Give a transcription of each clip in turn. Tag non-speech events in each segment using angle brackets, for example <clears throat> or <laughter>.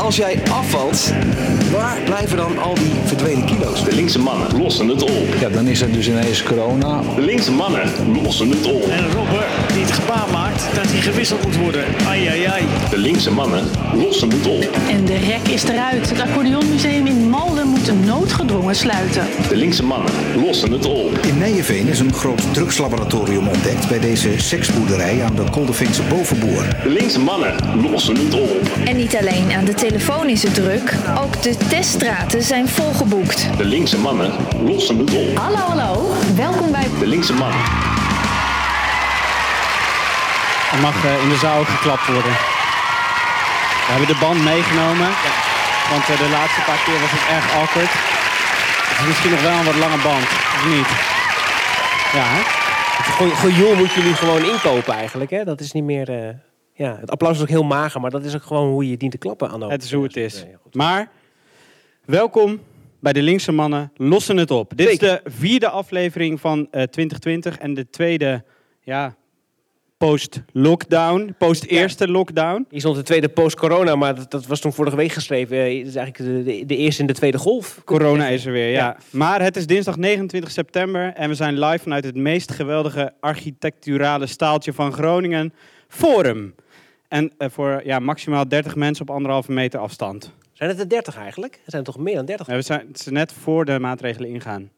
als jij afvalt, waar blijven dan al die verdwenen kilo's? De linkse mannen lossen het op. Ja, dan is er dus ineens corona. De linkse mannen lossen het op. En Robber die het gebaar maakt dat hij gewisseld moet worden. Ai, ai, ai. De linkse mannen lossen het op. En de rek is eruit. Het Accordeonmuseum in Malden moet noodgedwongen sluiten. De linkse mannen lossen het op. In Nijenveen is een groot drugslaboratorium ontdekt bij deze seksboerderij aan de Kolderveense Bovenboer. De linkse mannen lossen het op. En niet alleen aan de telefoon is het druk, ook de teststraten zijn volgeboekt. De linkse mannen lossen het op. Hallo, hallo. Welkom bij De linkse mannen. Er mag eh, in de zaal geklapt worden. We hebben de band meegenomen. Want eh, de laatste paar keer was het erg awkward. Het is misschien nog wel een wat lange band, of niet? Ja, hè? Goeie, goeie moet je nu gewoon inkopen eigenlijk. Hè? Dat is niet meer... eh, ja, het applaus is ook heel mager, maar dat is ook gewoon hoe je dient te klappen. Anno. Het is hoe het is. Nee. Maar, welkom bij de linkse mannen lossen het op. Dit is de vierde aflevering van eh, 2020 en de tweede, ja, post-lockdown, post-eerste lockdown. Hier stond de tweede post-corona, maar dat, dat was toen vorige week geschreven. Eh, Het is eigenlijk de, de, de eerste en de tweede golf. Corona is er weer, ja. Ja. Maar het is dinsdag 29 september en we zijn live vanuit het meest geweldige architecturale staaltje van Groningen, Forum. En eh, voor ja, maximaal 30 mensen op anderhalve meter afstand. Zijn het er 30 eigenlijk? Er zijn toch meer dan 30? Eh, we zijn het is net voor de maatregelen ingaan.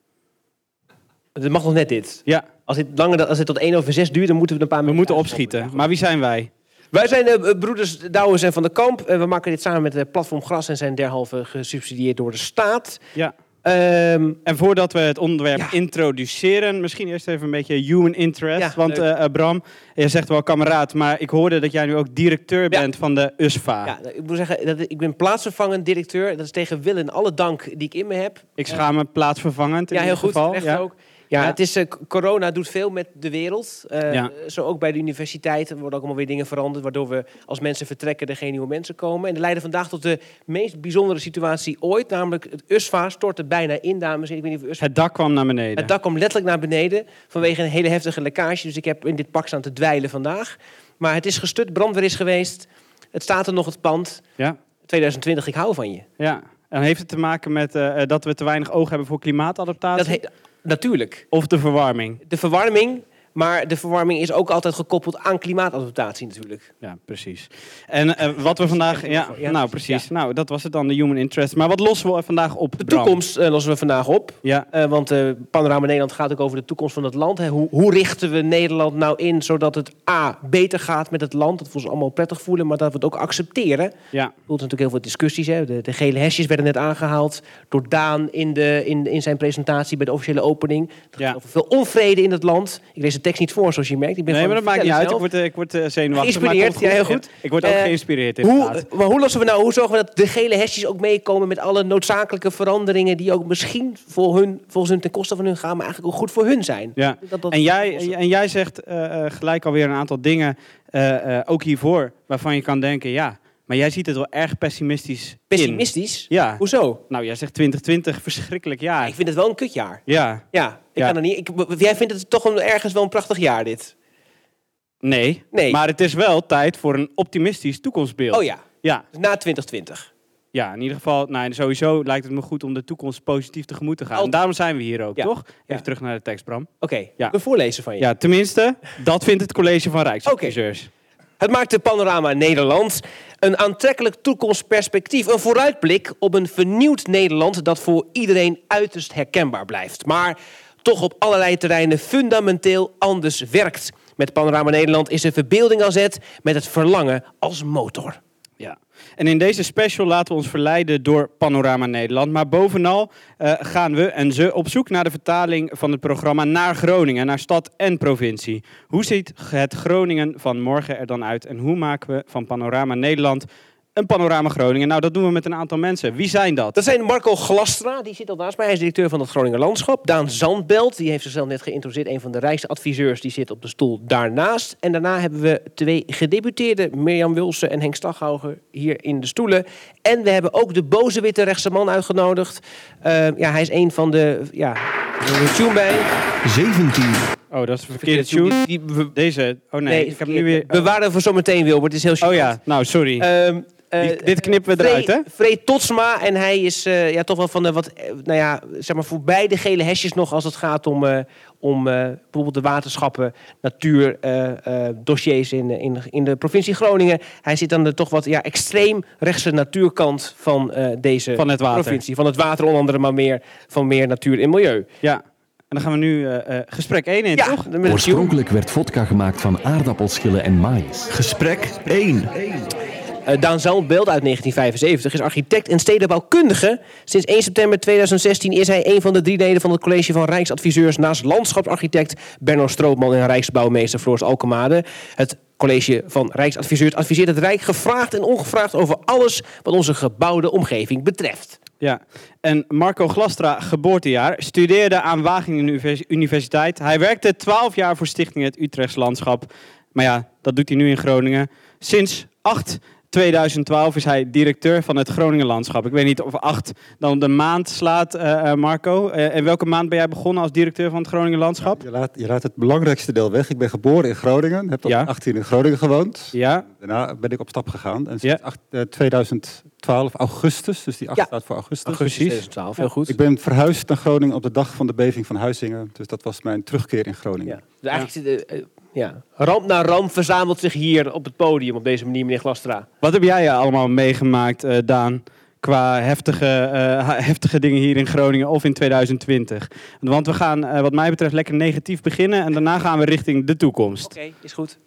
Het mag nog net dit. Ja, Als dit, langer, dan- als dit tot 1 over 6 duurt, dan moeten we een paar we moeten opschieten. Maar wie zijn wij? Wij zijn de broeders Douwens en Van de Kamp. Eh, we maken dit samen met de Platform Gras en zijn derhalve gesubsidieerd door de staat. Ja. Ehm, En voordat we het onderwerp Ja. introduceren, misschien eerst even een beetje human interest. Ja, want eh, eh, Bram, je zegt wel kameraad, maar ik hoorde dat jij nu ook directeur Ja. bent van de USFA. ja, ik moet zeggen, dat, ik ben plaatsvervangend directeur. Dat is tegen wil en alle dank die ik in me heb. Ik schaam me plaatsvervangend in ja, heel ieder goed. geval. terecht Ja. ook. Ja, het is, eh, corona doet veel met de wereld. Eh, Ja. Zo ook bij de universiteit. Er worden ook allemaal weer dingen veranderd... waardoor we als mensen vertrekken er geen nieuwe mensen komen. En dat leidde vandaag tot de meest bijzondere situatie ooit. Namelijk het USFA stortte bijna in, dames en heren. Ik weet niet of USFA Het dak kwam naar beneden. Het dak kwam letterlijk naar beneden vanwege een hele heftige lekkage. Dus ik heb in dit pak staan te dweilen vandaag. Maar het is gestut, brandweer is geweest. Het staat er nog, het pand. Ja, 2020, ik hou van je. ja. En heeft het te maken met eh, dat we te weinig oog hebben voor klimaatadaptatie? Dat natuurlijk. Of de verwarming? De verwarming, maar de verwarming is ook altijd gekoppeld aan klimaatadaptatie natuurlijk. Ja, precies. En eh, wat we vandaag... Ja, nou precies. Nou, dat was het dan, de human interest. Maar wat lossen we vandaag op, De Bram? toekomst eh, lossen we vandaag op. Ja, Eh, want eh, Panorama Nederland gaat ook over de toekomst van het land. Hè. Hoe, hoe richten we Nederland nou in zodat het A, beter gaat met het land. Dat we ons allemaal prettig voelen, maar dat we het ook accepteren. ja. Er zijn natuurlijk heel veel discussies. Hè. De, de gele hesjes werden net aangehaald door Daan in, de, in, in zijn presentatie bij de officiële opening. Er Ja. gaat over veel onvrede in het land. Ik lees de tekst niet voor, zoals je merkt. Ik ben Nee, maar dat maakt niet uit. Ik word, eh, ik word eh, zenuwachtig. Geïnspireerd, ja, heel goed. Ik word ook Eh, geïnspireerd. Hoe, maar hoe lossen we nou, hoe zorgen we dat de gele hesjes ook meekomen met alle noodzakelijke veranderingen die ook misschien voor hun, volgens hun ten koste van hun gaan, maar eigenlijk ook goed voor hun zijn? Ja. Dat- dat- En jij, en jij zegt eh, gelijk alweer een aantal dingen, ook hiervoor, waarvan je kan denken, ja, maar jij ziet het wel erg pessimistisch in. Pessimistisch? Ja. Hoezo? Nou, jij zegt 2020, verschrikkelijk jaar. Ik vind het wel een kutjaar. Ja, Ja, ik Ja. kan er niet. Ik, jij vindt het toch een, ergens wel een prachtig jaar, dit? nee. Nee. Maar het is wel tijd voor een optimistisch toekomstbeeld. Oh ja, Ja, dus na 2020. ja in ieder geval, nou, sowieso lijkt het me goed om de toekomst positief tegemoet te gaan. Al- En daarom zijn we hier ook, Ja. toch? Even Ja. terug naar de tekst, Bram. Oké, Ja. ik wil voorlezen van je. Ja, tenminste, dat vindt het college van Rijksadviseurs. Het maakt de panorama Nederland een aantrekkelijk toekomstperspectief. Een vooruitblik op een vernieuwd Nederland dat voor iedereen uiterst herkenbaar blijft. Maar toch op allerlei terreinen fundamenteel anders werkt. Met Panorama Nederland is de verbeelding aan zet met het verlangen als motor. En in deze special laten we ons verleiden door Panorama Nederland. Maar bovenal eh, gaan we en ze op zoek naar de vertaling van het programma naar Groningen, naar stad en provincie. Hoe ziet het Groningen van morgen er dan uit? En hoe maken we van Panorama Nederland een Panorama Groningen? Nou, dat doen we met een aantal mensen. Wie zijn dat? Dat zijn Marco Glastra, die zit al naast mij. Hij is directeur van het Groninger Landschap. Daan Zandbelt, die heeft zichzelf net geïntroduceerd. Een van de rijkste adviseurs, die zit op de stoel daarnaast. En daarna hebben we twee gedebuteerden, Mirjam Wilsen en Henk Staghauger, hier in de stoelen. En we hebben ook de boze witte rechtse man uitgenodigd. Eh, ja, hij is een van de... Ja, een tune bij. 17. Oh, dat is de verkeerde tune. Die, Deze. Oh nee, ik heb nu weer. Bewaren voor zometeen, Wilbert. Het is heel Oh gênant. ja, nou sorry. Ehm, Eh, Die- dit knippen we eruit, hè? Free Totsma. En hij is eh, ja, toch wel van de wat, eh, nou ja, zeg maar voorbij de gele hesjes nog als het gaat om, eh, om eh, bijvoorbeeld de waterschappen, natuur, eh, eh, dossiers in, in, in de provincie Groningen. Hij zit aan de toch wat ja, extreem rechtse natuurkant van eh, deze Van het water. provincie. Van het water onder andere, maar meer van meer natuur en milieu. Ja. En dan gaan we nu eh, eh, gesprek 1 in, Ja, toch? Oorspronkelijk werd vodka gemaakt van aardappelschillen en maïs. Gesprek 1. Uh, Daan uit 1975 is architect en stedenbouwkundige. Sinds 1 september 2016 is hij een van de drie leden van het college van Rijksadviseurs naast landschapsarchitect Benno Stroopman en Rijksbouwmeester Floris Alkemade. Het college van Rijksadviseurs adviseert het Rijk gevraagd en ongevraagd over alles wat onze gebouwde omgeving betreft. Ja, en Marco Glastra, geboortejaar, studeerde aan Wageningen Univers- Universiteit. Hij werkte 12 jaar voor Stichting Het Utrechts Landschap. Maar ja, dat doet hij nu in Groningen. Sinds 8 2012 is hij directeur van het Groningen Landschap. Ik weet niet of 8 dan de maand slaat, eh, eh, Marco. Eh, in welke maand ben jij begonnen als directeur van het Groningen Landschap? Je laat, je laat het belangrijkste deel weg. Ik ben geboren in Groningen, heb tot Ja. 18 in Groningen gewoond. Ja, Daarna ben ik op stap gegaan. En Ja. sinds acht- eh, 2012, augustus, dus die 8 Ja. staat voor augustus. Augustus precies. 2012, heel goed. Ik ben verhuisd naar Groningen op de dag van de beving van Huizingen. Dus dat was mijn terugkeer in Groningen. Ja. Dus eigenlijk zit, ja. ramp na ramp verzamelt zich hier op het podium op deze manier, meneer Glastra. wat heb jij eh, allemaal meegemaakt, eh, Daan? Qua heftige, eh, heftige dingen hier in Groningen of in 2020. Want we gaan, eh, wat mij betreft, lekker negatief beginnen. En daarna gaan we richting de toekomst. Oké, is goed.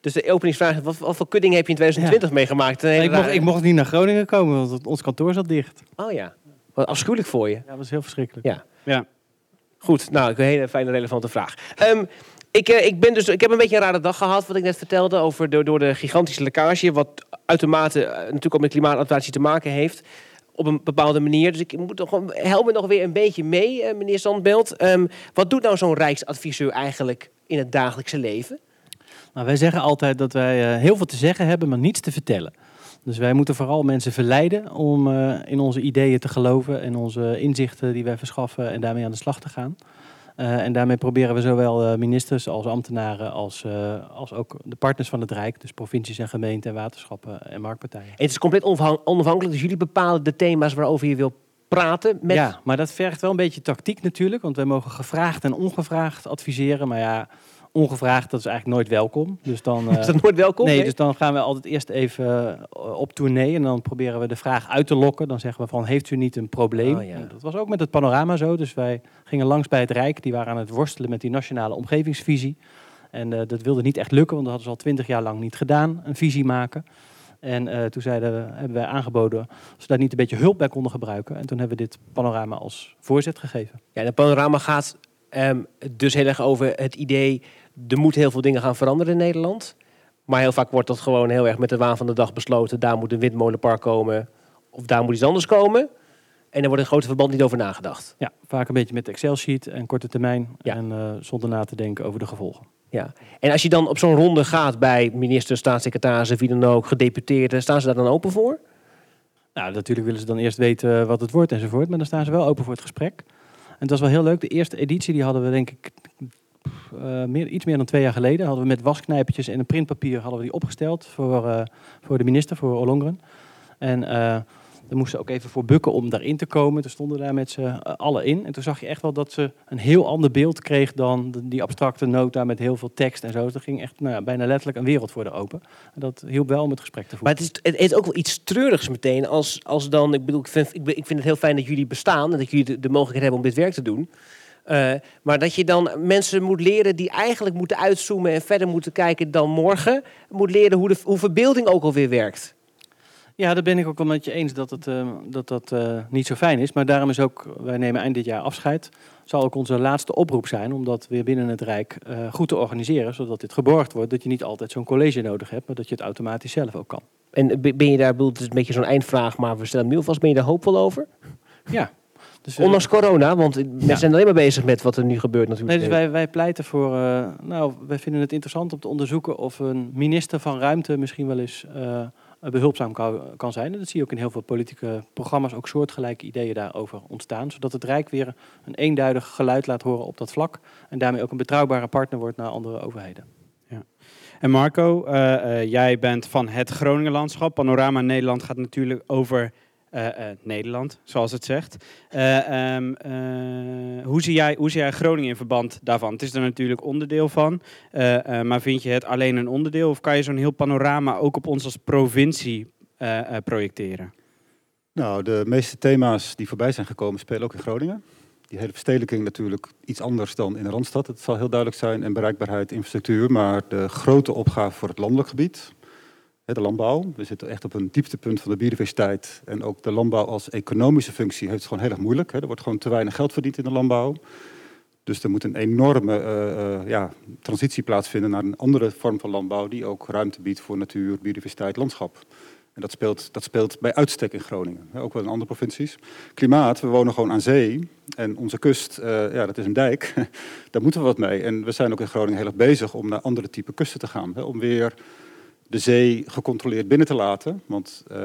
Dus de openingsvraag is, wat, wat voor kudding heb je in 2020 meegemaakt? Hele Ik mocht, ik mocht niet naar Groningen komen, want het- ons kantoor zat dicht. Oh ja, wat afschuwelijk voor je. Ja, dat was heel verschrikkelijk. Ja. Ja. Goed, nou, een hele fijne, relevante vraag. Ehm, ik, eh, ik, ben dus, ik heb een beetje een rare dag gehad, wat ik net vertelde, over door, de gigantische lekkage, wat uitermate eh, natuurlijk ook met klimaatadaptatie te maken heeft, op een bepaalde manier. Dus ik moet toch help me nog weer een beetje mee, eh, meneer Zandbeeld. Ehm, wat doet nou zo'n rijksadviseur eigenlijk in het dagelijkse leven? Nou, wij zeggen altijd dat wij heel veel te zeggen hebben, maar niets te vertellen. Dus wij moeten vooral mensen verleiden om in onze ideeën te geloven en onze inzichten die wij verschaffen en daarmee aan de slag te gaan. Eh, en daarmee proberen we zowel eh, ministers als ambtenaren als, eh, als ook de partners van het Rijk, dus provincies en gemeenten en waterschappen en marktpartijen. En het is compleet onafhan- onafhankelijk, dus jullie bepalen de thema's waarover je wil praten met... Ja, maar dat vergt wel een beetje tactiek natuurlijk. Want wij mogen gevraagd en ongevraagd adviseren. Maar ja, ongevraagd, dat is eigenlijk nooit welkom. Dus dan, <laughs> Is eh, dat nooit welkom? nee, dus dan gaan we altijd eerst even eh, op tournee. En dan proberen we de vraag uit te lokken. Dan zeggen we van, heeft u niet een probleem? Oh, ja. Dat was ook met het panorama zo. Dus wij gingen langs bij het Rijk. Die waren aan het worstelen met die nationale omgevingsvisie. En eh, dat wilde niet echt lukken, want dat hadden ze al twintig jaar lang niet gedaan. Een visie maken. En eh, toen zeiden we, hebben wij aangeboden of ze daar niet een beetje hulp bij konden gebruiken. En toen hebben we dit panorama als voorzet gegeven. Ja, de panorama gaat ehm, dus heel erg over het idee... er moeten heel veel dingen gaan veranderen in Nederland. Maar heel vaak wordt dat gewoon heel erg met de waan van de dag besloten. Daar moet een windmolenpark komen of daar moet iets anders komen. En er wordt in grote verband niet over nagedacht. Ja, vaak een beetje met Excel-sheet en korte termijn. Ja. En eh, zonder na te denken over de gevolgen. Ja. En als je dan op zo'n ronde gaat bij ministers, staatssecretarissen, wie dan ook, gedeputeerden... staan ze daar dan open voor? Nou, natuurlijk willen ze dan eerst weten wat het wordt enzovoort. Maar dan staan ze wel open voor het gesprek. En het was wel heel leuk. De eerste editie die hadden we denk ik eh, meer, iets meer dan twee jaar geleden. Hadden we met wasknijpertjes en een printpapier hadden we die opgesteld voor, eh, voor de minister, voor Ollongren. En eh daar moesten ze ook even voor bukken om daarin te komen. Toen stonden daar met z'n allen in. En toen zag je echt wel dat ze een heel ander beeld kreeg dan die abstracte nota met heel veel tekst en zo. Dus er ging echt nou, ja, bijna letterlijk een wereld voor de open. En dat hielp wel om het gesprek te Maar voeren. het is, het heeft ook wel iets treurigs meteen. Als, als dan, ik bedoel, ik vind, ik vind het heel fijn dat jullie bestaan en dat jullie de, de mogelijkheid hebben om dit werk te doen. Eh, maar dat je dan mensen moet leren die eigenlijk moeten uitzoomen en verder moeten kijken dan morgen. Moet leren hoe, de, hoe verbeelding ook alweer werkt. Ja, daar ben ik ook wel met je eens dat het, eh, dat, dat eh, niet zo fijn is. Maar daarom is ook, wij nemen eind dit jaar afscheid. Zal ook onze laatste oproep zijn om dat weer binnen het Rijk goed te organiseren. Zodat dit geborgd wordt. Dat je niet altijd zo'n college nodig hebt, maar dat je het automatisch zelf ook kan. En be- ben je daar, bedoel, het is een beetje zo'n eindvraag, maar we stellen nu alvast, ben je daar hoopvol over? Ja. Dus, Ondanks corona, want mensen zijn alleen maar bezig met wat er nu gebeurt natuurlijk. Nee, dus wij, wij pleiten voor. eh, nou, wij vinden het interessant om te onderzoeken of een minister van ruimte misschien wel eens eh, behulpzaam kan, kan zijn. En dat zie je ook in heel veel politieke programma's, ook soortgelijke ideeën daarover ontstaan. Zodat het Rijk weer een eenduidig geluid laat horen op dat vlak. En daarmee ook een betrouwbare partner wordt naar andere overheden. En Marco, eh, eh, jij bent van het Groningen landschap. Panorama Nederland gaat natuurlijk over Nederland, zoals het zegt. Eh, ehm, eh, hoe, zie jij, hoe zie jij Groningen in verband daarvan? Het is er natuurlijk onderdeel van. eh, eh, maar vind je het alleen een onderdeel? Of kan je zo'n heel panorama ook op ons als provincie eh, eh, projecteren? Nou, de meeste thema's die voorbij zijn gekomen spelen ook in Groningen. Die hele verstedelijking natuurlijk iets anders dan in de Randstad. Het zal heel duidelijk zijn. En bereikbaarheid, infrastructuur. Maar de grote opgave voor het landelijk gebied, de landbouw. We zitten echt op een dieptepunt van de biodiversiteit. En ook de landbouw als economische functie heeft het gewoon heel erg moeilijk. Er wordt gewoon te weinig geld verdiend in de landbouw. Dus er moet een enorme eh, eh, ja, transitie plaatsvinden naar een andere vorm van landbouw die ook ruimte biedt voor natuur, biodiversiteit, landschap. En dat speelt, dat speelt bij uitstek in Groningen, ook wel in andere provincies. Klimaat, we wonen gewoon aan zee en onze kust, eh, ja, dat is een dijk. <laughs> Daar moeten we wat mee. En we zijn ook in Groningen heel erg bezig om naar andere type kusten te gaan. Om weer de zee gecontroleerd binnen te laten. Want eh,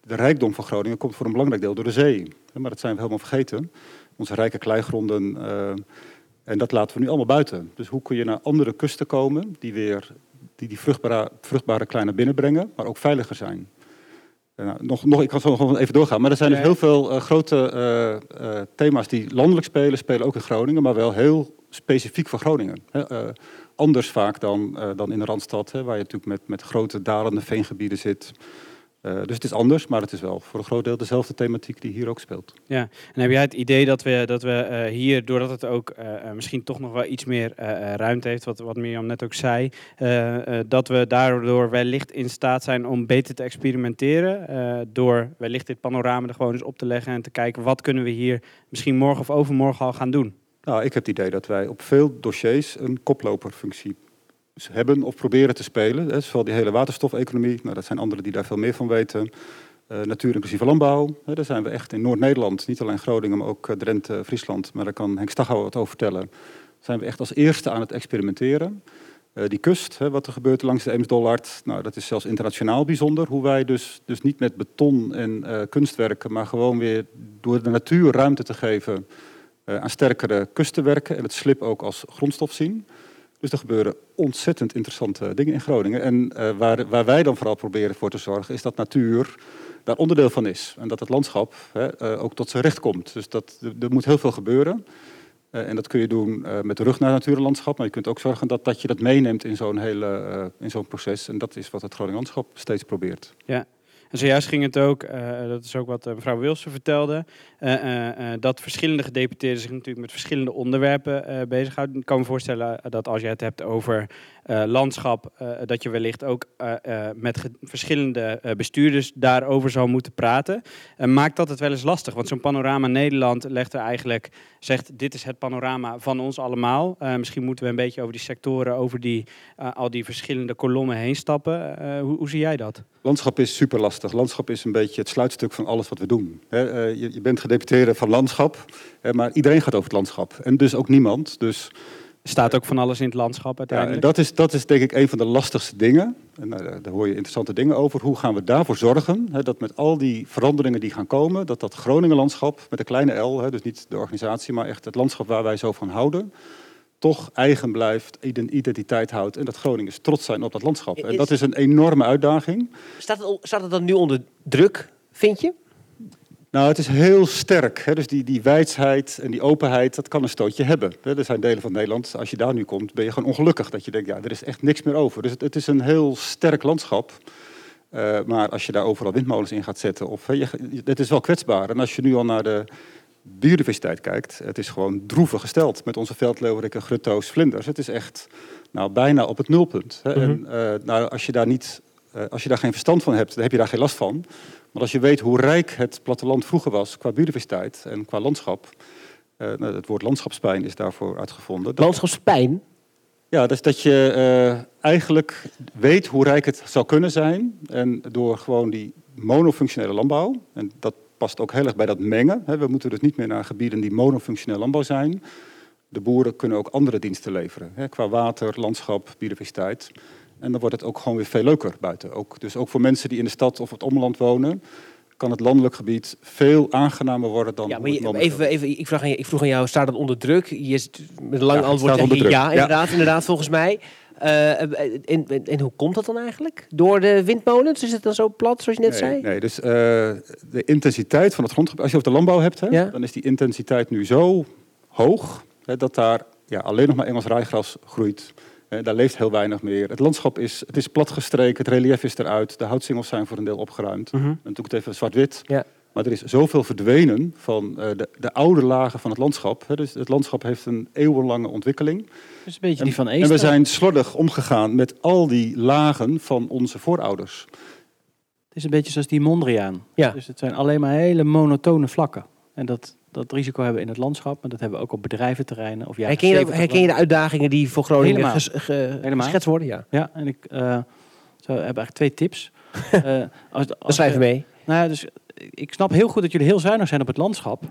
de rijkdom van Groningen komt voor een belangrijk deel door de zee. Maar dat zijn we helemaal vergeten. Onze rijke kleigronden. eh, en dat laten we nu allemaal buiten. Dus hoe kun je naar andere kusten komen die weer die, die vruchtbare, vruchtbare kleine binnenbrengen, maar ook veiliger zijn. Eh, nou, nog, nog, ik kan zo nog even doorgaan, maar er zijn dus heel veel grote thema's die landelijk spelen, spelen ook in Groningen, maar wel heel specifiek voor Groningen. Anders vaak dan, eh, dan in de Randstad, hè, waar je natuurlijk met, met grote dalende veengebieden zit. Eh, dus het is anders, maar het is wel voor een groot deel dezelfde thematiek die hier ook speelt. Ja, en heb jij het idee dat we, dat we eh, hier, doordat het ook misschien toch nog wel iets meer ruimte heeft, wat, wat Mirjam net ook zei, dat we daardoor wellicht in staat zijn om beter te experimenteren, door wellicht dit panorama er gewoon eens op te leggen en te kijken wat kunnen we hier misschien morgen of overmorgen al gaan doen? Nou, ik heb het idee dat wij op veel dossiers een koploperfunctie hebben of proberen te spelen. Hè, zowel die hele waterstofeconomie, nou, dat zijn anderen die daar veel meer van weten. Eh, natuur inclusieve landbouw, hè, daar zijn we echt in Noord-Nederland, niet alleen Groningen, maar ook eh, Drenthe, Friesland. Maar daar kan Henk Staghouwer wat over vertellen. Zijn we echt als eerste aan het experimenteren. Eh, die kust, hè, wat er gebeurt langs de Eemsdollard, nou, dat is zelfs internationaal bijzonder. Hoe wij dus, dus niet met beton en eh, kunstwerken, maar gewoon weer door de natuur ruimte te geven aan sterkere kusten werken en het slip ook als grondstof zien. Dus er gebeuren ontzettend interessante dingen in Groningen. En eh, waar, waar wij dan vooral proberen voor te zorgen, is dat natuur daar onderdeel van is. En dat het landschap hè, eh, ook tot zijn recht komt. Dus dat, er, moet heel veel gebeuren. Eh, en dat kun je doen eh, met de rug naar natuur en landschap. Maar je kunt ook zorgen dat, dat je dat meeneemt in zo'n hele eh, in zo'n proces. En dat is wat het Groningen landschap steeds probeert. Ja. En zojuist ging het ook, eh, dat is ook wat eh, mevrouw Wilson vertelde, eh, eh, eh, dat verschillende gedeputeerden zich natuurlijk met verschillende onderwerpen eh bezighouden. Ik kan me voorstellen eh, dat als je het hebt over eh, landschap, eh, dat je wellicht ook eh, eh, met verschillende eh, bestuurders daarover zou moeten praten. Eh, maakt dat het wel eens lastig? Want zo'n panorama Nederland legt er eigenlijk, zegt dit is het panorama van ons allemaal. Eh, misschien moeten we een beetje over die sectoren, over die, eh, al die verschillende kolommen heen stappen. Eh, hoe, hoe zie jij dat? Landschap is super lastig. Landschap is een beetje het sluitstuk van alles wat we doen. Eh, je, je bent gedeputeerde van landschap, hè, maar iedereen gaat over het landschap. En dus ook niemand. Dus, Er staat ook van alles in het landschap ja, en uiteindelijk. dat, is, dat is denk ik een van de lastigste dingen. En nou, daar- hoor je interessante dingen over. Hoe gaan we daarvoor zorgen hè, dat met al die veranderingen die gaan komen, dat dat Groningen landschap met een kleine L, hè, dus niet de organisatie, maar echt het landschap waar wij zo van houden, toch eigen blijft, ident- identiteit houdt en dat Groningers trots zijn op dat landschap. En dat is een enorme uitdaging. Staat het, al- staat het dan nu onder druk, vind je? Nou, het is heel sterk. Hè? Dus die, die wijsheid en die openheid, dat kan een stootje hebben. Hè? Er zijn delen van Nederland, als je daar nu komt, ben je gewoon ongelukkig. Dat je denkt, ja, er is echt niks meer over. Dus het, het is een heel sterk landschap. Eh, maar als je daar overal windmolens in gaat zetten, of, hè, je, het is wel kwetsbaar. En als je nu al naar de biodiversiteit kijkt, het is gewoon droevig gesteld met onze veldleeuweriken, grutto's, vlinders. Het is echt nou, bijna op het nulpunt. Hè? En eh, nou, als je daar niet, eh, als je daar geen verstand van hebt, dan heb je daar geen last van. Maar als je weet hoe rijk het platteland vroeger was qua biodiversiteit en qua landschap, eh, nou, het woord landschapspijn is daarvoor uitgevonden. Dat- Landschapspijn. ja, dus dat je eh, eigenlijk weet hoe rijk het zou kunnen zijn. En door gewoon die monofunctionele landbouw, en dat past ook heel erg bij dat mengen. Hè, we moeten dus niet meer naar gebieden die monofunctioneel landbouw zijn. De boeren kunnen ook andere diensten leveren, hè, qua water, landschap, biodiversiteit. En dan wordt het ook gewoon weer veel leuker buiten. Ook, dus ook voor mensen die in de stad of het omland wonen. kan het landelijk gebied veel aangenamer worden dan Ja, maar je- even, even, ik, vraag aan je, ik vroeg aan jou, staat dat onder druk? Je is met een lang Ja, antwoord zeg onder je druk. ja, Ja. inderdaad, inderdaad, volgens mij. Eh, en, en, en hoe komt dat dan eigenlijk? Door de windmolens? Is het dan zo plat, zoals je net nee, zei? Nee, dus eh, de intensiteit van het grondgebied, als je over de landbouw hebt, hè, Ja. dan is die intensiteit nu zo hoog hè, dat daar ja, alleen nog maar Engels rijgras groeit. Daar leeft heel weinig meer. Het landschap is, het is platgestreken, het relief is eruit, de houtsingels zijn voor een deel opgeruimd. Mhm. En doe ik het even zwart-wit. Ja. Maar er is zoveel verdwenen van eh, de, de oude lagen van het landschap. Hè. Dus het landschap heeft een eeuwenlange ontwikkeling. Dat is een beetje En, die van en Eester. we zijn slordig omgegaan met al die lagen van onze voorouders. Het is een beetje zoals die Mondriaan. Ja. Dus het zijn alleen maar hele monotone vlakken. En dat, dat risico hebben we in het landschap, maar dat hebben we ook op bedrijventerreinen. Of ja, herken, je, de- herken je de uitdagingen die voor Groningen Helemaal. ges- ge- Helemaal. geschetst worden? Ja. Ja, en ik eh, zo, heb eigenlijk twee tips. <laughs> Eh als, als schrijven je- mee. Nou ja, dus ik snap heel goed dat jullie heel zuinig zijn op het landschap.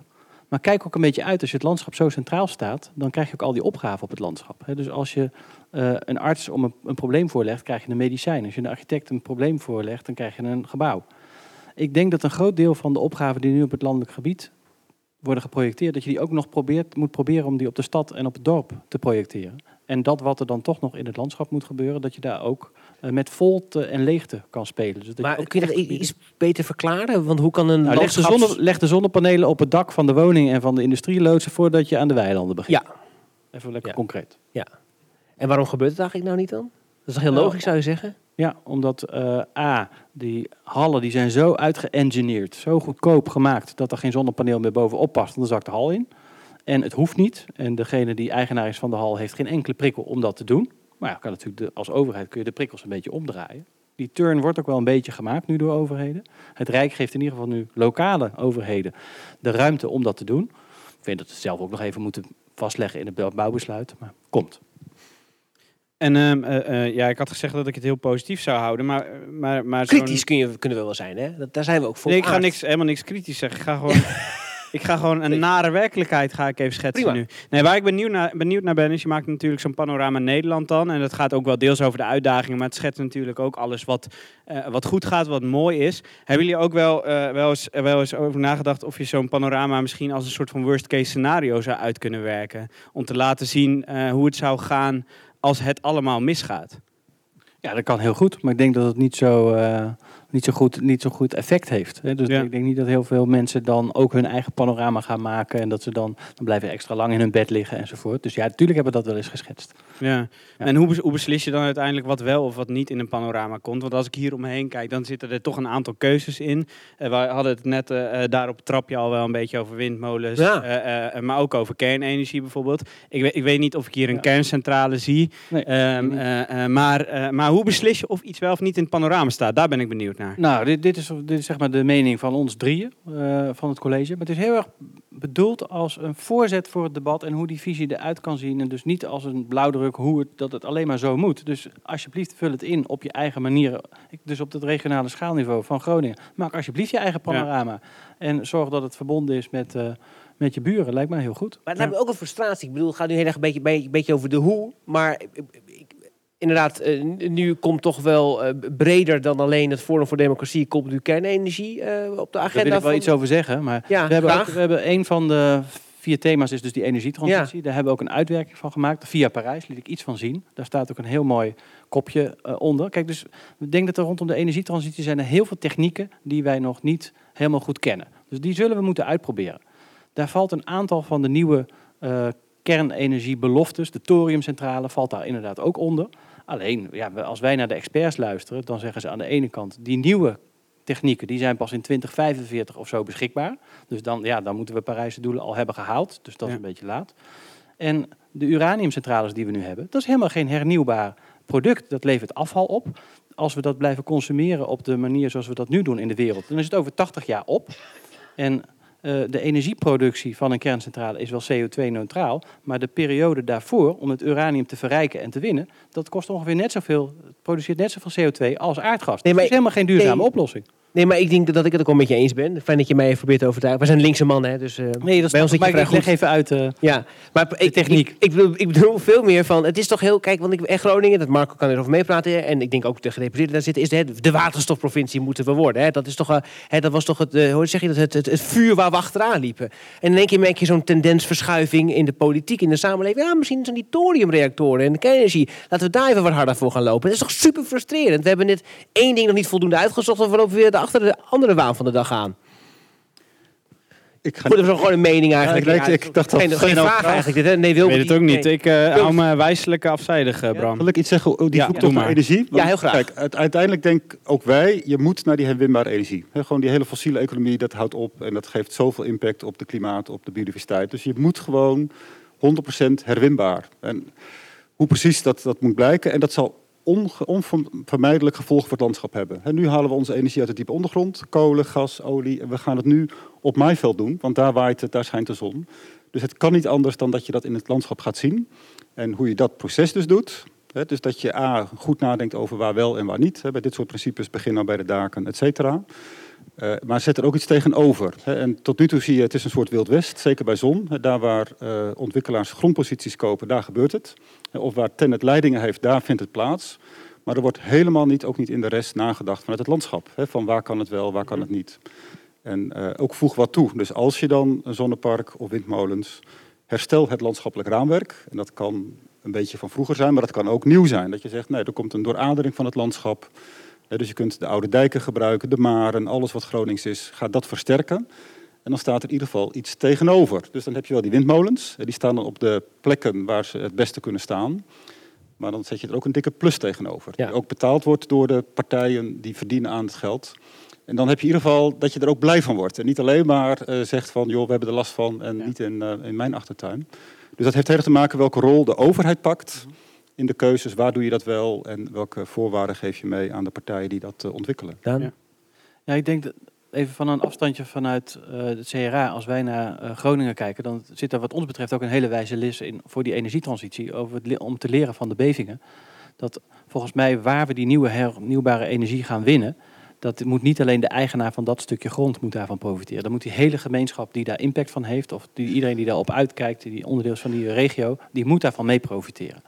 Maar kijk ook een beetje uit, als je het landschap zo centraal staat, dan krijg je ook al die opgaven op het landschap. Dus als je eh, een arts om een, een probleem voorlegt, krijg je een medicijn. Als je een architect een probleem voorlegt, dan krijg je een gebouw. Ik denk dat een groot deel van de opgaven die nu op het landelijk gebied worden geprojecteerd, dat je die ook nog probeert, moet proberen om die op de stad en op het dorp te projecteren. En dat wat er dan toch nog in het landschap moet gebeuren, dat je daar ook eh, met volte en leegte kan spelen. Dus dat je Maar ook kun je dat iets beter verklaren? Want hoe kan een nou, leg, de zonne, leg de zonnepanelen op het dak van de woning en van de industrie loodsen voordat je aan de weilanden begint. Ja. Even lekker Ja. concreet. Ja. En waarom gebeurt het eigenlijk nou niet dan? Dat is toch heel Nou, logisch, zou je zeggen? Ja, omdat eh, A, die hallen die zijn zo uitgeëngineerd, zo goedkoop gemaakt dat er geen zonnepaneel meer bovenop past, dan zakt de hal in. En het hoeft niet. En degene die eigenaar is van de hal heeft geen enkele prikkel om dat te doen. Maar ja, kan natuurlijk de, als overheid kun je de prikkels een beetje omdraaien. Die turn wordt ook wel een beetje gemaakt nu door overheden. Het Rijk geeft in ieder geval nu lokale overheden de ruimte om dat te doen. Ik vind dat ze het zelf ook nog even moeten vastleggen in het bouwbesluit, maar komt. En ehm, eh, eh, ja, ik had gezegd dat ik het heel positief zou houden, maar... eh, maar, maar Kritisch kun je, kunnen we wel zijn, hè? Dat, daar zijn we ook voor. Nee, ik ga niks, helemaal niks kritisch zeggen. Ik ga gewoon, <laughs> ik ga gewoon een nare werkelijkheid ga ik even schetsen Prima. nu. Nee, waar ik benieuwd naar, benieuwd naar ben, is je maakt natuurlijk zo'n panorama Nederland dan. En dat gaat ook wel deels over de uitdagingen, maar het schetst natuurlijk ook alles wat, wat goed gaat, wat mooi is. Hebben jullie ook wel, wel, eens, wel eens over nagedacht of je zo'n panorama misschien als een soort van worst case scenario zou uit kunnen werken? Om te laten zien hoe het zou gaan als het allemaal misgaat. Ja, dat kan heel goed, maar ik denk dat het niet zo, eh, niet zo, goed, niet zo goed effect heeft. Hè. Dus Ja. ik denk niet dat heel veel mensen dan ook hun eigen panorama gaan maken en dat ze dan, dan blijven extra lang in hun bed liggen enzovoort. Dus ja, natuurlijk hebben we dat wel eens geschetst. Ja. En hoe, bes- hoe beslis je dan uiteindelijk wat wel of wat niet in een panorama komt? Want als ik hier omheen kijk, dan zitten er toch een aantal keuzes in. Eh we hadden het net eh, eh, daar op het trapje al wel een beetje over windmolens, Ja. eh, eh, maar ook over kernenergie bijvoorbeeld. Ik, weet- ik weet niet of ik hier een Ja. kerncentrale zie, Nee, Ehm, eh, eh, maar, eh, maar hoe beslis je of iets wel of niet in het panorama staat? Daar ben ik benieuwd naar. Nou, dit, dit, is, dit is zeg maar de mening van ons drieën eh, van het college. Maar het is heel erg bedoeld als een voorzet voor het debat en hoe die visie eruit kan zien. En dus niet als een blauwdruk hoe het, dat het alleen maar zo moet. Dus alsjeblieft vul het in op je eigen manier. Ik- Dus op het regionale schaalniveau van Groningen. Maak alsjeblieft je eigen panorama. En zorg dat het verbonden is met, eh, met je buren. Lijkt mij heel goed. Maar het lijkt me ook een frustratie. Ik bedoel, het gaat nu heel erg een beetje, beetje, beetje over de hoe. Maar ik- ik- inderdaad, eh, nu komt toch wel eh, breder dan alleen het Forum voor Democratie... komt nu kernenergie eh, op de Daar agenda. wil ik wel van- iets over zeggen. Maar Ja, we, hebben ook, we hebben een van de vier thema's is dus die energietransitie. Daar hebben we ook een uitwerking van gemaakt. Via Parijs liet ik iets van zien. Daar staat ook een heel mooi kopje onder. Kijk, dus ik denk dat er rondom de energietransitie zijn er heel veel technieken die wij nog niet helemaal goed kennen. Dus die zullen we moeten uitproberen. Daar valt een aantal van de nieuwe kernenergiebeloftes, de thoriumcentrale, valt daar inderdaad ook onder. Alleen, ja, als wij naar de experts luisteren, dan zeggen ze aan de ene kant, die nieuwe technieken die zijn pas in 2045 of zo beschikbaar. Dus dan, ja, dan moeten we Parijse doelen al hebben gehaald. Dus dat is Ja. een beetje laat. En de uraniumcentrales die we nu hebben, dat is helemaal geen hernieuwbaar product. Dat levert afval op. Als we dat blijven consumeren op de manier zoals we dat nu doen in de wereld, dan is het over 80 jaar op. En eh, de energieproductie van een kerncentrale is wel CO2-neutraal, maar de periode daarvoor om het uranium te verrijken en te winnen, dat kost ongeveer net zoveel, produceert net zoveel CO2 als aardgas. Nee, dat maar- is helemaal geen duurzame nee. oplossing. Nee, maar ik denk dat ik het ook wel met je eens ben. Fijn dat je mij even probeert te overtuigen. We zijn linkse mannen, hè, dus eh, Nee, dat bij ons zit je vrij ik leg goed. even uit. eh, Ja, maar ik, techniek. Ik, ik, bedoel, ik bedoel veel meer van, het is toch heel, kijk, want ik en Groningen, dat Marco kan erover meepraten, en ik denk ook de gedeputeerden daar zitten, is de, de waterstofprovincie moeten we worden. Hè. Dat is toch, eh, hè, dat was toch het, hoe zeg je dat, het, het, het vuur waar we achteraan liepen. En in één keer merk je zo'n tendensverschuiving in de politiek, in de samenleving. Ja, misschien zijn die thoriumreactoren en de kernenergie, laten we daar even wat harder voor gaan lopen. Dat is toch super frustrerend. We hebben net één ding nog niet voldoende uitgezocht, of we lopen weer de achter de andere waan van de dag aan. Ik ga Goed, dat is gewoon een mening eigenlijk. Ja, ik- ik- ik dacht dat- geen, vraag eigenlijk. Dit, hè? Nee, Ik Wilbert, weet het ook niet. nee. Ik eh, hou me wijselijk afzijdig, eh, Bram. Zal ik iets zeggen? Oh, die Ja, doe naar maar. energie? Ja, heel graag. Kijk, uit- uiteindelijk denk ook wij, je moet naar die herwinbare energie. He, gewoon die hele fossiele economie, dat houdt op. En dat geeft zoveel impact op de klimaat, op de biodiversiteit. Dus je moet gewoon 100% herwinbaar. En hoe precies dat, dat moet blijken. En dat zal onvermijdelijk gevolgen voor het landschap hebben. He, nu halen we onze energie uit de diepe ondergrond. Kolen, gas, olie. En we gaan het nu op maaiveld doen. Want daar waait het, daar schijnt de zon. Dus het kan niet anders dan dat je dat in het landschap gaat zien. En hoe je dat proces dus doet. Dus dat je A, goed nadenkt over waar wel en waar niet. Bij dit soort principes begin nou bij de daken, et cetera. Eh, maar zet er ook iets tegenover. Hè. En tot nu toe zie je, het is een soort wild west, zeker bij zon. Hè, daar waar eh, ontwikkelaars grondposities kopen, daar gebeurt het. Of waar Tennet leidingen heeft, daar vindt het plaats. Maar er wordt helemaal niet, ook niet in de rest, nagedacht vanuit het landschap. Hè, van waar kan het wel, waar kan het niet. En eh, ook voeg wat toe. Dus als je dan een zonnepark of windmolens, herstel het landschappelijk raamwerk. En dat kan een beetje van vroeger zijn, maar dat kan ook nieuw zijn. Dat je zegt, nee, er komt een dooradering van het landschap. Dus je kunt de oude dijken gebruiken, de maren, alles wat Gronings is, gaat dat versterken. En dan staat er in ieder geval iets tegenover. Dus dan heb je wel die windmolens. Die staan dan op de plekken waar ze het beste kunnen staan. Maar dan zet je er ook een dikke plus tegenover. Die ook betaald wordt door de partijen die verdienen aan het geld. En dan heb je in ieder geval dat je er ook blij van wordt. En niet alleen maar eh, zegt van, joh, we hebben er last van en niet in, eh, in mijn achtertuin. Dus dat heeft heel erg te maken welke rol de overheid pakt in de keuzes. Waar doe je dat wel en welke voorwaarden geef je mee aan de partijen die dat eh, ontwikkelen. Ja. ja, ik denk dat even van een afstandje vanuit eh het CRA, als wij naar eh, Groningen kijken, dan zit er wat ons betreft ook een hele wijze les in voor die energietransitie, over het, om te leren van de bevingen. Dat volgens mij waar we die nieuwe hernieuwbare energie gaan winnen, dat moet niet alleen de eigenaar van dat stukje grond moet daarvan profiteren. Dan moet die hele gemeenschap die daar impact van heeft, of die, iedereen die daarop uitkijkt, die onderdeel is van die regio, die moet daarvan mee profiteren.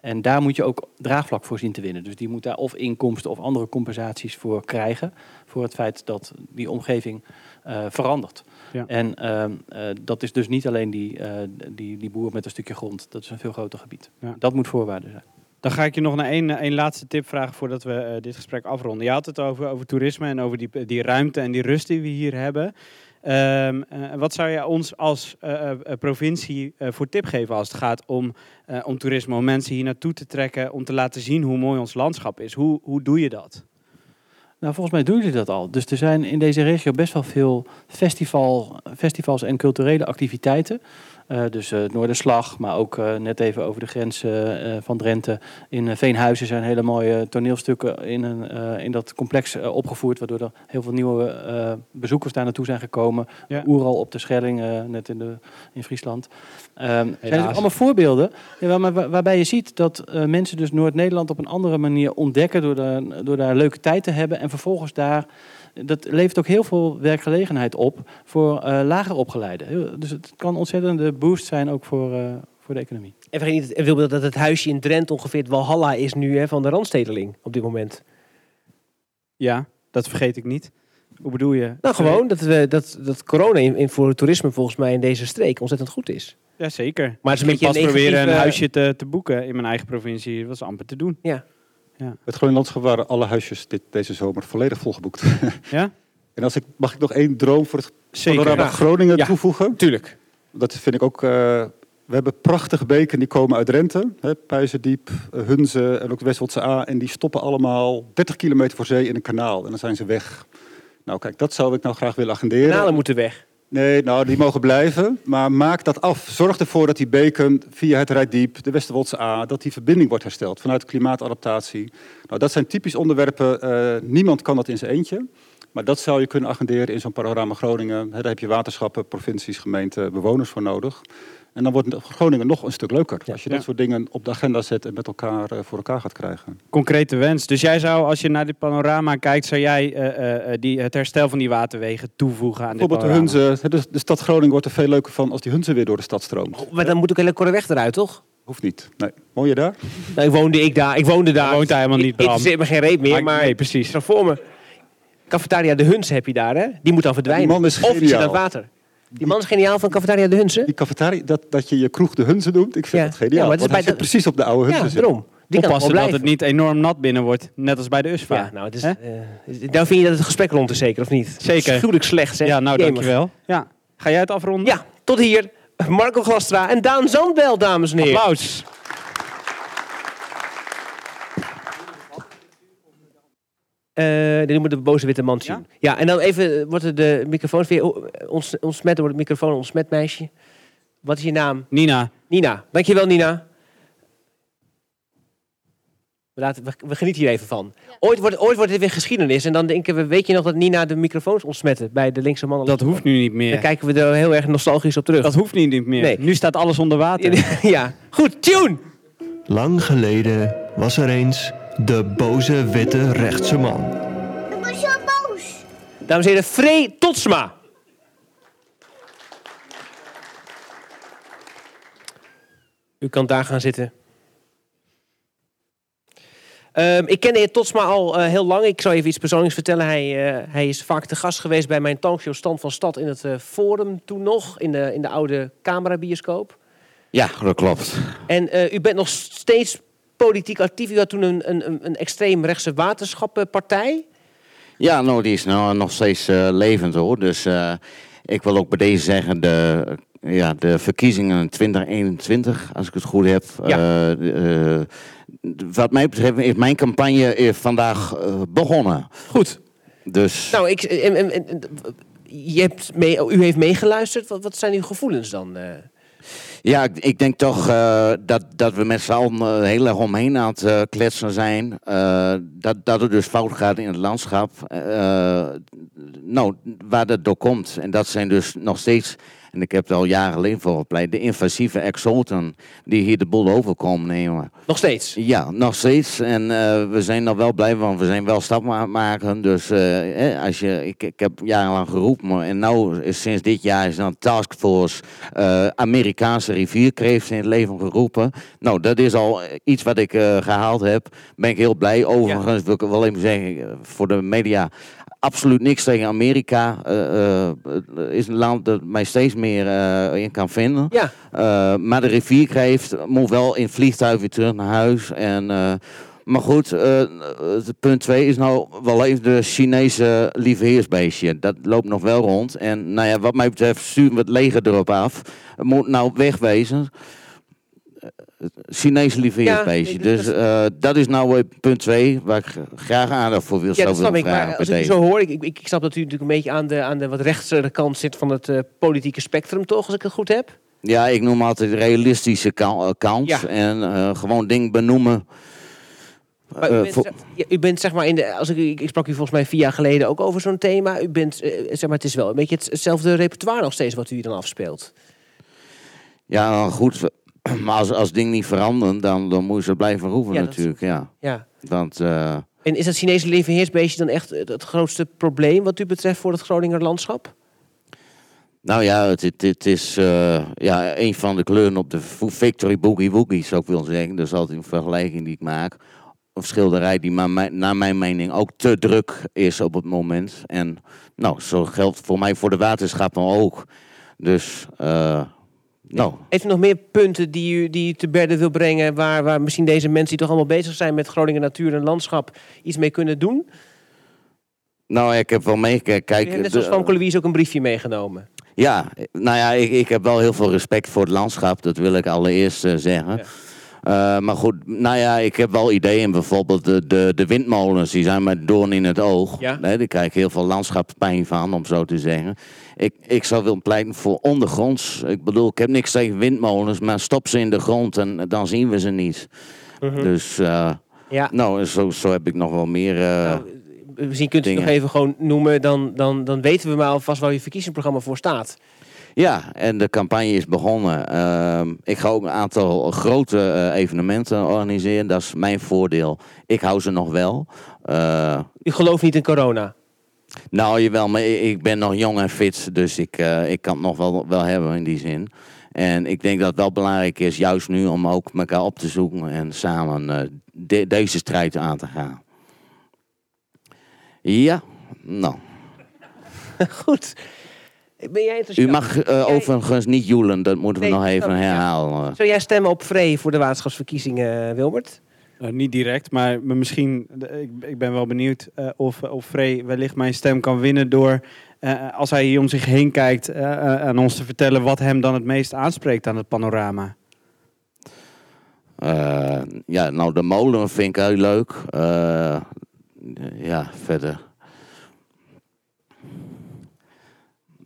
En daar moet je ook draagvlak voor zien te winnen. Dus die moet daar of inkomsten of andere compensaties voor krijgen. Voor het feit dat die omgeving eh, verandert. Ja. En ehm, eh, dat is dus niet alleen die, eh, die, die boer met een stukje grond. Dat is een veel groter gebied. Ja. Dat moet voorwaarde zijn. Dan ga ik je nog naar één, één laatste tip vragen voordat we dit gesprek afronden. Je had het over, over toerisme en over die, die ruimte en die rust die we hier hebben. Ehm, eh, wat zou je ons als eh, eh, provincie voor tip geven als het gaat om, om toerisme, om mensen hier naartoe te trekken, om te laten zien hoe mooi ons landschap is? Hoe, hoe doe je dat? Nou, volgens mij doen jullie dat al. Dus er zijn in deze regio best wel veel festival, festivals en culturele activiteiten. Eh, dus eh Noorderslag, maar ook eh, net even over de grens van Drenthe. In Veenhuizen zijn hele mooie toneelstukken in, een, in dat complex opgevoerd. Waardoor er heel veel nieuwe bezoekers daar naartoe zijn gekomen. Ja. Oeral op de Schelling, net in, de, in Friesland. Ehm zijn natuurlijk allemaal voorbeelden ja, maar waarbij je ziet dat mensen dus Noord-Nederland op een andere manier ontdekken. Door, de, door daar leuke tijd te hebben. En vervolgens daar dat levert ook heel veel werkgelegenheid op voor eh, lager opgeleiden. Dus het kan ontzettende boost zijn ook voor, eh, voor de economie. En vergeet niet, en Wilbert, dat het huisje in Drenthe ongeveer het Walhalla is nu hè, van de Randstedeling op dit moment. Ja, dat vergeet ik niet. Hoe bedoel je? Nou, gewoon dat, we, dat, dat corona in, in voor het toerisme volgens mij in deze streek ontzettend goed is. Ja, zeker. Maar het is een beetje pas proberen een huisje te, te boeken in mijn eigen provincie. Dat was amper te doen. Ja. Ja. Het Groningen Landschap waren alle huisjes dit, deze zomer volledig volgeboekt. <laughs> Ja? En als ik, mag ik nog één droom voor het Zeker. panorama. Groningen Ja, toevoegen? Tuurlijk. Dat vind ik ook... eh, we hebben prachtige beken die komen uit Drenthe. Hè, Pijzendiep, eh, Hunze en ook Westwoldse A. En die stoppen allemaal 30 kilometer voor zee in een kanaal. En dan zijn ze weg. Nou kijk, dat zou ik nou graag willen agenderen. Kanalen moeten weg. Nee, nou, die mogen blijven. Maar maak dat af. Zorg ervoor dat die beken via het Rijdiep, de Westerwoldse A, dat die verbinding wordt hersteld vanuit klimaatadaptatie. Nou, dat zijn typisch onderwerpen. eh, niemand kan dat in zijn eentje. Maar dat zou je kunnen agenderen in zo'n panorama Groningen. Daar heb je waterschappen, provincies, gemeenten, bewoners voor nodig. En dan wordt Groningen nog een stuk leuker. Als je dat Ja. soort dingen op de agenda zet en met elkaar eh, voor elkaar gaat krijgen. Concrete wens. Dus jij zou, als je naar dit panorama kijkt, zou jij eh, eh, die, het herstel van die waterwegen toevoegen aan dit Bijvoorbeeld de panorama? Hunze. De, de stad Groningen wordt er veel leuker van als die Hunze weer door de stad stroomt. Maar dan moet ook hele Korreweg eruit, toch? Hoeft niet. Nee. Woon je daar? Nou, ik woonde ik daar. Ik woonde daar. woont daar helemaal niet, Ik Bram. interesseert me geen reet meer, Maar- maar... nee, precies. Voor me. Cafetaria De Huns heb je daar, hè? Die moet dan verdwijnen. Die man is of geniaal. aan het water. Die man is geniaal van Cafetaria De Hunsen. Die cafetaria, dat, dat je je kroeg de Hunze noemt, ik vind Ja. dat geniaal. Ja, maar het is bij de- precies op de oude Hunze. Ja, daarom. Die kan Oppassen dat het niet enorm nat binnen wordt, net als bij de USVA. Ja, nou, het is, eh, nou vind je dat het gesprek rond is zeker, of niet? Zeker. Gruwelijk slecht, hè? Ja, nou Jemig. dankjewel. Ja. Ga jij het afronden? Ja, tot hier. Marco Glastra en Daan Zandbel, dames en heren. Applaus. Die noemen de boze witte man zien. Ja? en dan even eh, wordt er de microfoon weer ons, ontsmet, wordt het microfoon ontsmet, meisje. Wat is je naam? Nina. Nina. Dankjewel, Nina. We, laten, we, we genieten hier even van. Ooit, wordt, ooit wordt dit weer geschiedenis. En dan denken we, weet je nog dat Nina de microfoons ontsmette bij de linkse mannen? Dat hoeft nu niet meer. Dan kijken we er heel erg nostalgisch op terug. Dat hoeft nu niet meer. Nee. Nu staat alles onder water. <laughs> ja, goed, tune! Lang geleden was er eens de boze witte rechtse man. Ik ben zo boos. Dames en heren, Free Totsma. U kan daar gaan zitten. Ehm, ik ken de heer Totsma al eh, heel lang. Ik zal even iets persoonlijks vertellen. Hij, eh, hij is vaak te gast geweest bij mijn talkshow Stand van Stad in het eh, Forum toen nog. In de, in de oude camerabioscoop. Ja, dat klopt. En eh, u bent nog steeds politiek actief. U had toen een, een, een- extreemrechtse waterschappenpartij. Ja, nou, die is nou nog steeds eh, levend hoor. Dus eh, ik wil ook bij deze zeggen, de, ja, de verkiezingen 2021, als ik het goed heb. Ja. eh, eh, wat mij betreft is mijn campagne vandaag begonnen. Goed. Dus Nou, ik, en, en- en- en- je hebt mee, u heeft meegeluisterd. Wat, wat zijn uw gevoelens dan? Ja, ik, denk toch eh, dat, dat we met z'n allen eh, heel erg omheen aan het eh, kletsen zijn. Dat, dat het dus fout gaat in het landschap. Nou, waar dat door komt. En dat zijn dus nog steeds, en ik heb er al jaren geleden voor gepleit, de invasieve exoten die hier de boel over komen nemen. Nog steeds? Ja, nog steeds. En eh, we zijn nog wel blij, want we zijn wel stappen aan het maken. Dus eh, eh, als je, ik, ik heb jarenlang geroepen, en nou is sinds dit jaar is dan taskforce eh, Amerikaanse rivierkreeft in het leven geroepen. Nou, dat is al iets wat ik eh, gehaald heb. Ben ik heel blij. Overigens wil ik wel even zeggen, voor de media, absoluut niks tegen Amerika. Eh, eh, het is een land dat mij steeds meer eh, in kan vinden. Ja. Eh, maar de rivierkreeft moet wel in het vliegtuig weer terug naar huis. En, eh, maar goed, eh, het punt 2 is nou wel even de Chinese lieveheersbeestje. Dat loopt nog wel rond. En nou ja, wat mij betreft sturen we het leger erop af. Het moet nou wegwezen. Het Chinese lieveheersbeestje. Ja, nee, dus dat- eh, dat is nou eh, punt 2 waar ik graag aandacht voor wil Ja, dat snap ik. Maar als ik zo hoor, ik, ik, ik snap dat u natuurlijk een beetje aan de, aan de wat rechtse kant zit van het eh, politieke spectrum, toch? Als ik het goed heb. Ja, ik noem altijd realistische ka- eh, kant. Ja. En eh, gewoon dingen benoemen. Maar u, Eh, bent, voor- zeg, ja, u bent zeg maar in de. Als ik, ik, ik sprak u volgens mij vier jaar geleden ook over zo'n thema. U bent eh, zeg maar, het is wel een beetje het- hetzelfde repertoire nog steeds wat u hier dan afspeelt. Ja, nou goed. <clears throat> Maar als, als dingen niet veranderen, dan, dan moet je ze blijven roepen Ja, natuurlijk. Ja. Ja. Want eh, En is dat Chinese levenheersbeestje dan echt het, grootste probleem wat u betreft voor het Groninger landschap? nou ja, het, het, het is eh, ja, een van de kleuren op de Victory Boogie Woogie, zou ik willen zeggen. Dat is altijd een vergelijking die ik maak. Een schilderij die maar mijn- naar mijn mening ook te druk is op het moment. En nou, zo geldt voor mij voor de waterschappen ook. Dus, eh, nou, Heeft u nog meer punten die u, die u te berden wil brengen... Waar, waar misschien deze mensen die toch allemaal bezig zijn met Groningen natuur en landschap... iets mee kunnen doen? nou ik heb wel meegekeken. Kijk, net zoals Famke Louise ook een briefje meegenomen. Ja, nou ja, ik, ik heb wel heel veel respect voor het landschap, dat wil ik allereerst eh, zeggen. Eh, maar goed, nou ja, ik heb wel ideeën. Bijvoorbeeld de, de, de windmolens, die zijn met doorn in het oog. Ja. Nee, daar krijg ik heel veel landschapspijn van, om zo te zeggen. Ik, ik zou willen pleiten voor ondergronds. Ik bedoel, ik heb niks tegen windmolens, maar stop ze in de grond en dan zien we ze niet. Mhm. Dus, eh, Ja. nou, zo, zo heb ik nog wel meer... eh, misschien kunt u het nog even gewoon noemen. Dan, dan, dan weten we maar alvast waar je verkiezingsprogramma voor staat. Ja, en de campagne is begonnen. Ehm, ik ga ook een aantal grote eh, evenementen organiseren. Dat is mijn voordeel. Ik hou ze nog wel. Eh, U gelooft niet in corona? nou, jawel, maar ik ben nog jong en fit. Dus ik, eh, ik kan het nog wel, wel hebben in die zin. En ik denk dat het wel belangrijk is, juist nu, om ook elkaar op te zoeken en samen de- deze strijd aan te gaan. Ja, nou. <laughs> Goed. Ben jij? U mag eh, overigens niet joelen, dat moeten we Nee, nog even ja. herhalen. Zou jij stemmen op Vree voor de waterschapsverkiezingen, Wilbert? Nou, niet direct, maar misschien, ik, ik ben wel benieuwd eh, of, of Frey wellicht mijn stem kan winnen door, eh, als hij hier om zich heen kijkt, eh, eh, aan ons te vertellen wat hem dan het meest aanspreekt aan het panorama. Eh, ja, nou, de molen vind ik heel leuk. Eh, ja, verder.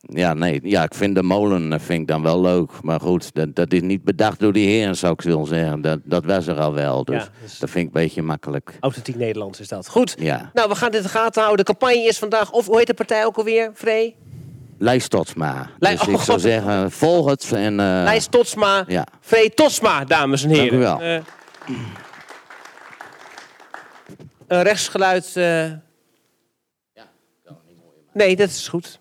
Ja, nee, ja, ik vind de molen eh, vind ik dan wel leuk. Maar goed, dat, dat is niet bedacht door die heren, zou ik willen zeggen. Dat, dat was er al wel, dus Ja, dus- dat vind ik een beetje makkelijk. Authentiek Nederlands is dat. Goed. Ja, Nou, we gaan dit in de gaten houden. De campagne is vandaag, of hoe heet de partij ook alweer, Vree? lijst Totsma. Lij- Dus ik zou <laughs> zeggen, volg het en... eh, Lijst Totsma, Ja. Vree Totsma, dames en heren. Dank u wel. Eh, een rechtsgeluid. eh. Nee, dat is goed.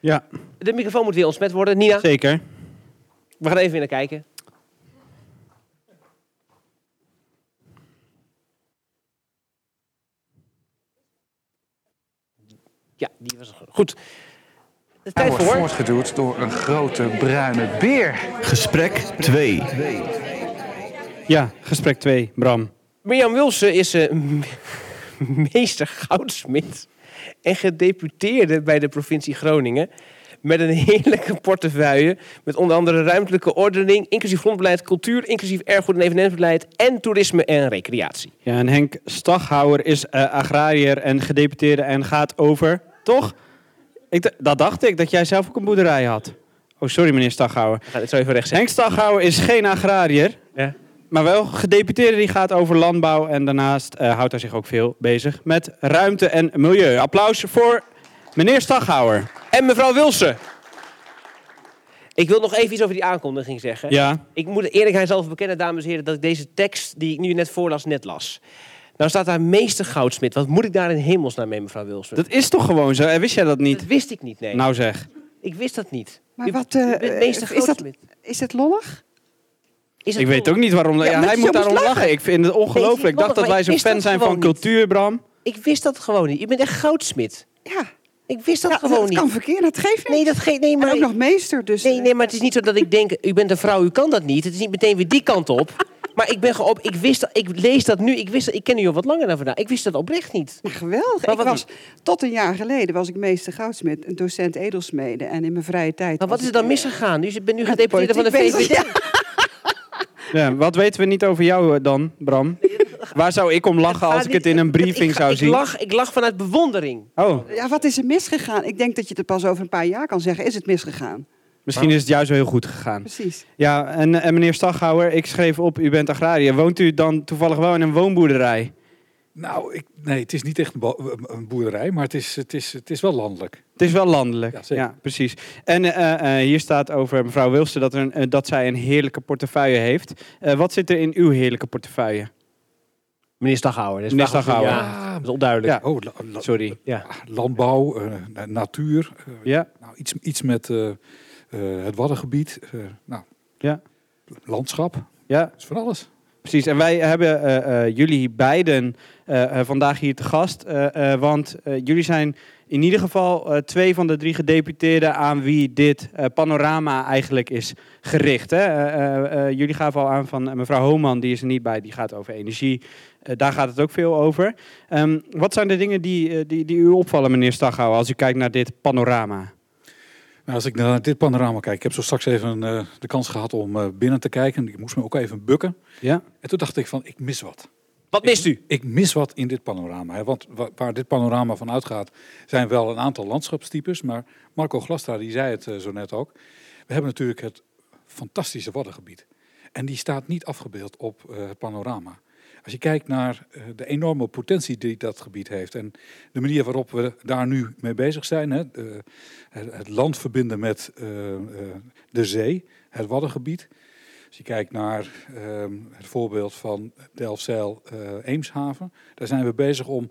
Ja, De microfoon moet weer ontsmet worden. Nina, zeker. we gaan even weer naar kijken. Ja, die was goed. De tijd wordt voor. voortgeduwd door een grote bruine beer. Gesprek 2. Ja, gesprek 2, Bram. Mirjam Wilson is m- meester goudsmid en gedeputeerde bij de provincie Groningen. Met een heerlijke <laughs> portefeuille. Met onder andere ruimtelijke ordening, inclusief grondbeleid, cultuur, inclusief erfgoed en evenementenbeleid en toerisme en recreatie. Ja, en Henk Staghouwer is eh, agrariër en gedeputeerde en gaat over, toch? Ik, dat dacht ik, dat jij zelf ook een boerderij had. Oh, sorry meneer Staghouwer. Ga dit zo even recht Henk Staghouwer is geen agrariër, Ja. Maar wel gedeputeerde die gaat over landbouw. En daarnaast eh, houdt hij zich ook veel bezig met ruimte en milieu. Applaus voor meneer Staghouwer. En mevrouw Wilson. Ik wil nog even iets over die aankondiging zeggen. Ja. Ik moet eerlijkheid zelf bekennen, dames en heren, dat ik deze tekst die ik nu net voorlas, net las. Nou staat daar meester goudsmid. Wat moet ik daar in hemelsnaam mee, mevrouw Wilson? Dat is toch gewoon zo? Wist jij dat niet? Dat wist ik niet, nee. Nou zeg. Ik wist dat niet. Maar wat, eh, bent meester is dat-. Is het lollig? Is Ik weet ook niet waarom. Ja, Ja, hij moet daarom lachen. lachen. Ik vind het ongelooflijk. Ik dacht dat wij zo'n fan dat zijn van niet. cultuur, Bram. Ik wist dat gewoon niet. Je bent echt goudsmid. Ja. Ik wist dat Ja, gewoon dat niet. kan verkeerd, dat geeft niet. Nee, dat geeft nee, En maar ook nog meester, dus... nee, nee, maar het is niet zo dat ik denk, u bent een vrouw, u kan dat niet. Het is niet meteen weer die kant op. Maar ik ben gewoon op. Ik wist dat. Ik lees dat nu. Ik wist. dat- Ik ken u al wat langer dan vandaag. Ik wist dat oprecht niet. Geweldig. Maar ik was, tot een jaar geleden was ik meester goudsmid, een docent edelsmede. En in mijn vrije tijd... Maar wat is er dan eh, misgegaan? U bent nu gedeputeerde van de VVD. bezig. <laughs> Ja, wat weten we niet over jou eh, dan, Bram? Waar zou ik om lachen als ik het in een briefing ik, zou ik zien? Lach, ik lach vanuit bewondering. Oh, Ja, wat is er misgegaan? Ik denk dat je het pas over een paar jaar kan zeggen. Is het misgegaan? misschien is het juist wel heel goed gegaan. Precies. Ja, en, en meneer Staghouwer, ik schreef op, u bent agrariër. Woont u dan toevallig wel in een woonboerderij? Nou, ik, nee, het is niet echt een, bo- een boerderij, maar het is, het, is, het is wel landelijk. Het is wel landelijk. Ja, precies. En eh, eh, hier staat over mevrouw Wilsten dat, er een, eh, dat zij een heerlijke portefeuille heeft. Eh, wat zit er in uw heerlijke portefeuille? Meneer Staghouwer. Dat is Meneer Staghouwer. Ja, dat is onduidelijk. Ja. Oh, la- la- Sorry. Ja. landbouw, eh, na- natuur, Ja, nou, iets, iets met eh, eh, het Waddengebied, eh, nou, ja, landschap, ja. dat is van alles. Precies, en wij hebben eh, eh, jullie beiden vandaag hier te gast. eh, eh, want eh, jullie zijn in ieder geval eh, twee van de drie gedeputeerden aan wie dit eh, panorama eigenlijk is gericht. Hè? Eh, eh, eh, jullie gaven al aan van eh, mevrouw Homan, die is er niet bij, die gaat over energie. Eh, daar gaat het ook veel over. Ehm, wat zijn de dingen die, eh, die, die u opvallen, meneer Staghouwer, als u kijkt naar dit panorama? Nou, als ik naar dit panorama kijk, ik heb zo straks even eh, de kans gehad om eh, binnen te kijken. Ik moest me ook even bukken. Ja? En toen dacht ik van, ik mis wat. Wat mist u? Ik mis wat in dit panorama. Hè. Want wa- waar dit panorama van uitgaat, zijn wel een aantal landschapstypes. Maar Marco Glastra, die zei het eh, zo net ook. We hebben natuurlijk het fantastische Waddengebied. En die staat niet afgebeeld op eh, het panorama. Als je kijkt naar eh, de enorme potentie die dat gebied heeft en de manier waarop we daar nu mee bezig zijn, hè, het, het land verbinden met de zee, het Waddengebied. Als je kijkt naar ehm, het voorbeeld van Delfzijl eh Eemshaven, daar zijn we bezig om,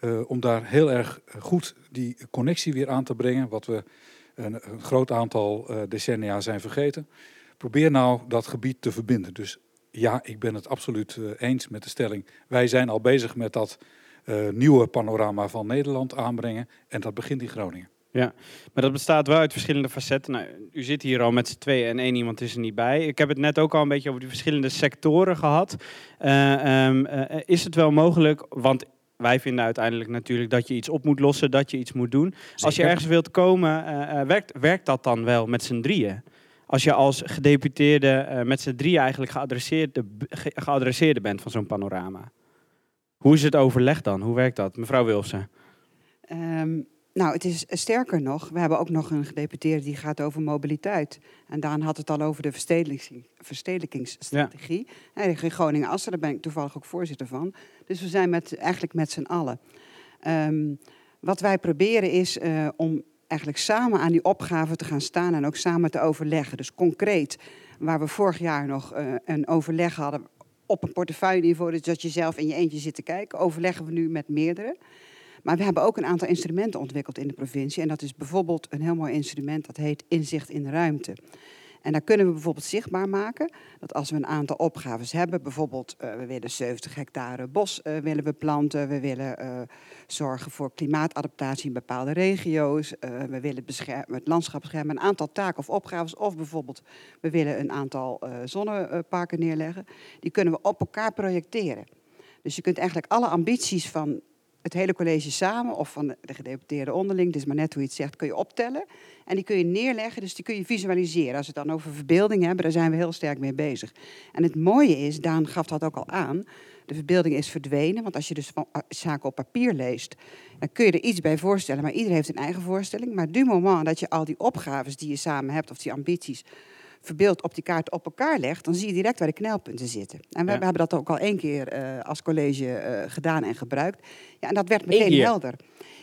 eh, om daar heel erg goed die connectie weer aan te brengen, wat we een, groot aantal eh, decennia zijn vergeten. Probeer nou dat gebied te verbinden. Dus ja, ik ben het absoluut eens met de stelling. Wij zijn al bezig met dat nieuwe panorama van Nederland aanbrengen. En dat begint in Groningen. Ja, maar dat bestaat wel uit verschillende facetten. Nou, u zit hier al met z'n tweeën en één iemand is er niet bij. Ik heb het net ook al een beetje over die verschillende sectoren gehad. Eh, ehm, eh, is het wel mogelijk, want wij vinden uiteindelijk natuurlijk dat je iets op moet lossen, dat je iets moet doen. Als je ergens wilt komen, eh, werkt, werkt dat dan wel met z'n drieën? Als je als gedeputeerde eh, met z'n drieën eigenlijk geadresseerde, ge- geadresseerde bent van zo'n panorama. Hoe is het overleg dan? Hoe werkt dat? Mevrouw Wilson. Ehm, nou, het is sterker nog, we hebben ook nog een gedeputeerde die gaat over mobiliteit. En Daan had het al over de verstedelijking, verstedelijkingsstrategie. Ja. in Groningen-Assen, daar ben ik toevallig ook voorzitter van. Dus we zijn met, eigenlijk met z'n allen. Ehm, wat wij proberen is eh, om eigenlijk samen aan die opgave te gaan staan en ook samen te overleggen. Dus concreet, waar we vorig jaar nog eh, een overleg hadden op een portefeuilleniveau, dus dat je zelf in je eentje zit te kijken, overleggen we nu met meerdere. Maar we hebben ook een aantal instrumenten ontwikkeld in de provincie. En dat is bijvoorbeeld een heel mooi instrument dat heet inzicht in de ruimte. En daar kunnen we bijvoorbeeld zichtbaar maken dat als we een aantal opgaves hebben, bijvoorbeeld eh, we willen 70 hectare bos eh, willen we planten, we willen eh, zorgen voor klimaatadaptatie in bepaalde regio's, we willen het landschap beschermen, een aantal taken of opgaves, of bijvoorbeeld we willen een aantal zonneparken neerleggen, die kunnen we op elkaar projecteren. Dus je kunt eigenlijk alle ambities van het hele college samen of van de, de gedeputeerde onderling, het is maar net hoe je het zegt, kun je optellen. En die kun je neerleggen, dus die kun je visualiseren. Als we het dan over verbeelding hebben, daar zijn we heel sterk mee bezig. En het mooie is, Daan gaf dat ook al aan, de verbeelding is verdwenen. Want als je dus uh, zaken op papier leest, dan kun je er iets bij voorstellen. Maar iedereen heeft een eigen voorstelling. Maar du moment dat je al die opgaves die je samen hebt, of die ambities, verbeeld op die kaart op elkaar legt, dan zie je direct waar de knelpunten zitten. En we, Ja. we hebben dat ook al één keer eh, als college eh, gedaan en gebruikt. Ja, en dat werd meteen helder.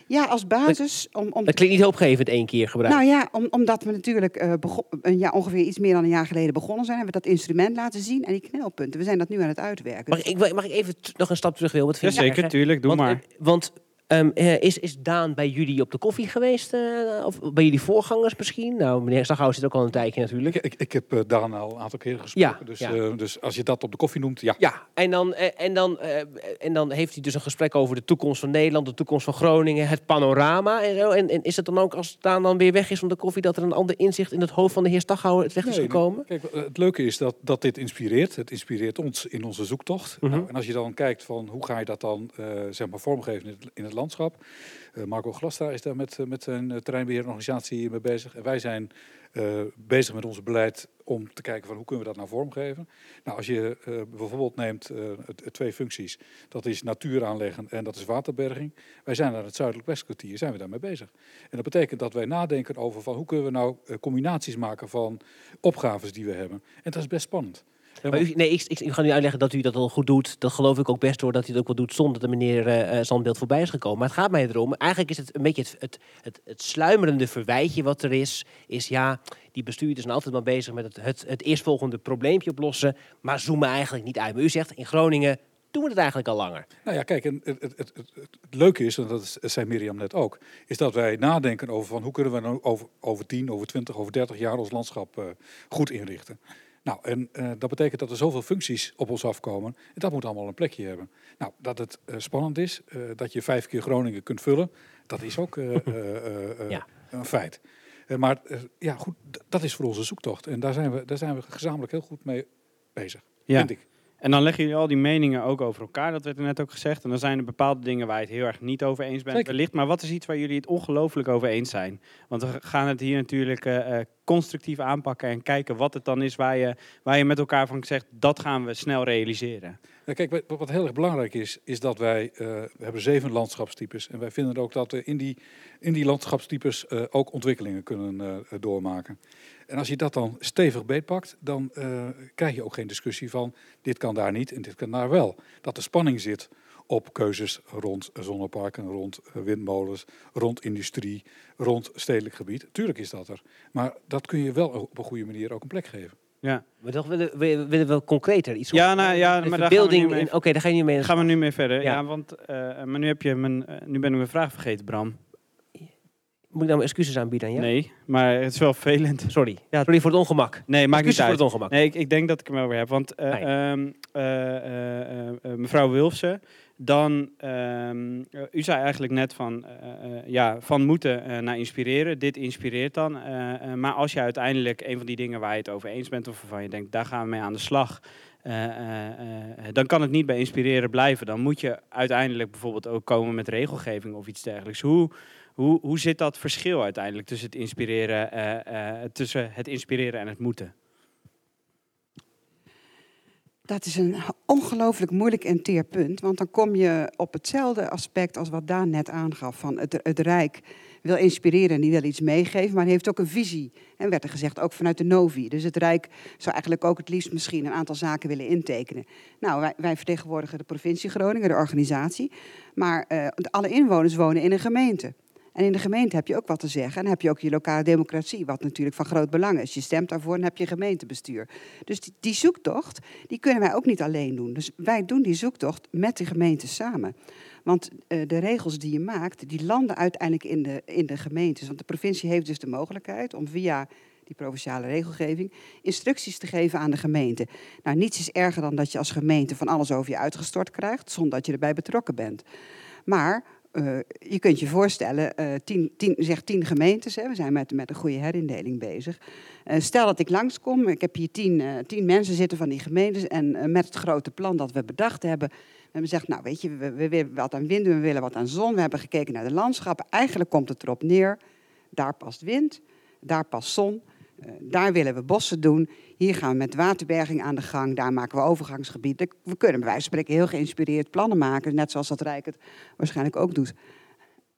Ja, als basis om, om Dat klinkt niet hoopgevend één keer gebruikt. nou ja, om, omdat we natuurlijk eh, bego- een jaar, ongeveer iets meer dan een jaar geleden begonnen zijn, hebben we dat instrument laten zien en die knelpunten. We zijn dat nu aan het uitwerken. Mag ik, mag ik even nog een stap terug, Wil? Wat vind je Jazeker, erg, hè? tuurlijk, doe want, maar. Want ehm, eh, is, is Daan bij jullie op de koffie geweest? eh, of bij jullie voorgangers misschien? Nou, meneer Staghout zit ook al een tijdje natuurlijk. Ik, ik heb eh, Daan al een aantal keren gesproken. Ja, dus, ja. dus als je dat op de koffie noemt, ja. Ja, en dan, en, dan, en dan heeft hij dus een gesprek over de toekomst van Nederland, de toekomst van Groningen, het panorama en zo. En, en is het dan ook als Daan dan weer weg is van de koffie, dat er een ander inzicht in het hoofd van de heer Staghouwer terecht is Nee, gekomen? Kijk, het leuke is dat, dat dit inspireert. Het inspireert ons in onze zoektocht. Mhm. nou, en als je dan kijkt van hoe ga je dat dan zeg maar vormgeven in het, in het landschap. Eh, Marco Glastra is daar met, eh, met zijn eh, terreinbeheerorganisatie mee bezig. En wij zijn bezig met ons beleid om te kijken van hoe kunnen we dat nou vormgeven. Nou, als je bijvoorbeeld neemt twee functies. Dat is natuur aanleggen en dat is waterberging. Wij zijn aan het zuidelijk westkwartier, zijn we daarmee bezig. En dat betekent dat wij nadenken over van hoe kunnen we nou combinaties maken van opgaves die we hebben. En dat is best spannend. Maar u, nee, ik, ik, ik ga nu uitleggen dat u dat al goed doet. Dat geloof ik ook best hoor, dat u het ook wel doet zonder dat de meneer eh, eh, Zandbeeld voorbij is gekomen. Maar het gaat mij erom, eigenlijk is het een beetje het, het, het, het sluimerende verwijtje wat er is. Is ja, die bestuurders zijn altijd maar bezig met het, het, het eerstvolgende probleempje oplossen. Maar zoomen eigenlijk niet uit. Maar u zegt, in Groningen doen we het eigenlijk al langer. Nou ja, kijk, en het, het, het, leuke is, en dat zei Mirjam net ook, is dat wij nadenken over van hoe kunnen we nou over, over 10, over 20, over 30 jaar ons landschap eh, goed inrichten. Nou, en eh, dat betekent dat er zoveel functies op ons afkomen. En dat moet allemaal een plekje hebben. Nou, dat het eh, spannend is, eh, dat je vijf keer Groningen kunt vullen, dat is ook <laughs> Ja. een feit. Maar ja, goed, dat is voor onze zoektocht. En daar zijn we, daar zijn we gezamenlijk heel goed mee bezig, Ja. vind ik. En dan leggen jullie al die meningen ook over elkaar, dat werd er net ook gezegd. En dan zijn er bepaalde dingen waar je het heel erg niet over eens bent, Zeker. wellicht. Maar wat is iets waar jullie het ongelooflijk over eens zijn? Want we gaan het hier natuurlijk eh, eh, constructief aanpakken en kijken wat het dan is waar je, waar je met elkaar van zegt, dat gaan we snel realiseren. Ja, kijk, wat, heel erg belangrijk is, is dat wij, eh, we hebben zeven landschapstypes. En wij vinden ook dat we in die, in die landschapstypes eh, ook ontwikkelingen kunnen eh, doormaken. En als je dat dan stevig beetpakt, dan eh, krijg je ook geen discussie van dit kan daar niet en dit kan daar wel. Dat de spanning zit op keuzes rond zonneparken, rond eh, windmolens, rond industrie, rond stedelijk gebied. Tuurlijk is dat er. Maar dat kun je wel op een goede manier ook een plek geven. Ja. Maar toch willen we willen wel concreter iets. Ja, nou, ja, maar daar gaan we nu mee- Oké, daar ga je nu mee. Gaan we nu mee verder? Ja, Ja. want eh, maar nu heb je mijn, eh, nu ben ik mijn vraag vergeten, Bram. Moet ik nou mijn excuses aanbieden? Ja? Nee, maar het is wel vervelend. Sorry. Ja, Sorry voor het ongemak. Nee, maakt niet uit. voor het ongemak. Nee, ik, ik denk dat ik hem wel weer heb. Want Nee. eh, mevrouw Wilfsen, dan, ehm, eh, u zei eigenlijk net van, eh, eh, ja, van moeten eh, naar inspireren. Dit inspireert dan. Maar als je uiteindelijk een van die dingen waar je het over eens bent of waarvan je denkt, daar gaan we mee aan de slag. dan kan het niet bij inspireren blijven. Dan moet je uiteindelijk bijvoorbeeld ook komen met regelgeving of iets dergelijks. Hoe, hoe, hoe zit dat verschil uiteindelijk tussen het inspireren, tussen het inspireren en het moeten? Dat is een ongelooflijk moeilijk en teer punt. Want dan kom je op hetzelfde aspect als wat Daan net aangaf. Van het, het Rijk wil inspireren en die wil iets meegeven, maar heeft ook een visie. En werd er gezegd, ook vanuit de Novi. Dus het Rijk zou eigenlijk ook het liefst misschien een aantal zaken willen intekenen. Nou, wij, wij vertegenwoordigen de provincie Groningen, de organisatie. Maar eh, alle inwoners wonen in een gemeente. En in de gemeente heb je ook wat te zeggen. En heb je ook je lokale democratie, wat natuurlijk van groot belang is. Je stemt daarvoor en heb je gemeentebestuur. Dus die, die zoektocht, die kunnen wij ook niet alleen doen. Dus wij doen die zoektocht met de gemeente samen. Want eh, de regels die je maakt, die landen uiteindelijk in de, in de gemeentes. Want de provincie heeft dus de mogelijkheid om via die provinciale regelgeving, instructies te geven aan de gemeente. Nou, niets is erger dan dat je als gemeente van alles over je uitgestort krijgt, zonder dat je erbij betrokken bent. Maar eh, je kunt je voorstellen, eh tien, zeg tien gemeentes, hè, we zijn met, met een goede herindeling bezig. Eh, stel dat ik langskom, ik heb hier tien, mensen zitten van die gemeentes en met het grote plan dat we bedacht hebben, we hebben gezegd, nou weet je, we, we willen wat aan wind, we willen wat aan zon, we hebben gekeken naar de landschappen. Eigenlijk komt het erop neer, daar past wind, daar past zon, daar willen we bossen doen. Hier gaan we met waterberging aan de gang. Daar maken we overgangsgebieden. We kunnen bij wijze van spreken heel geïnspireerd plannen maken. Net zoals dat Rijk het waarschijnlijk ook doet.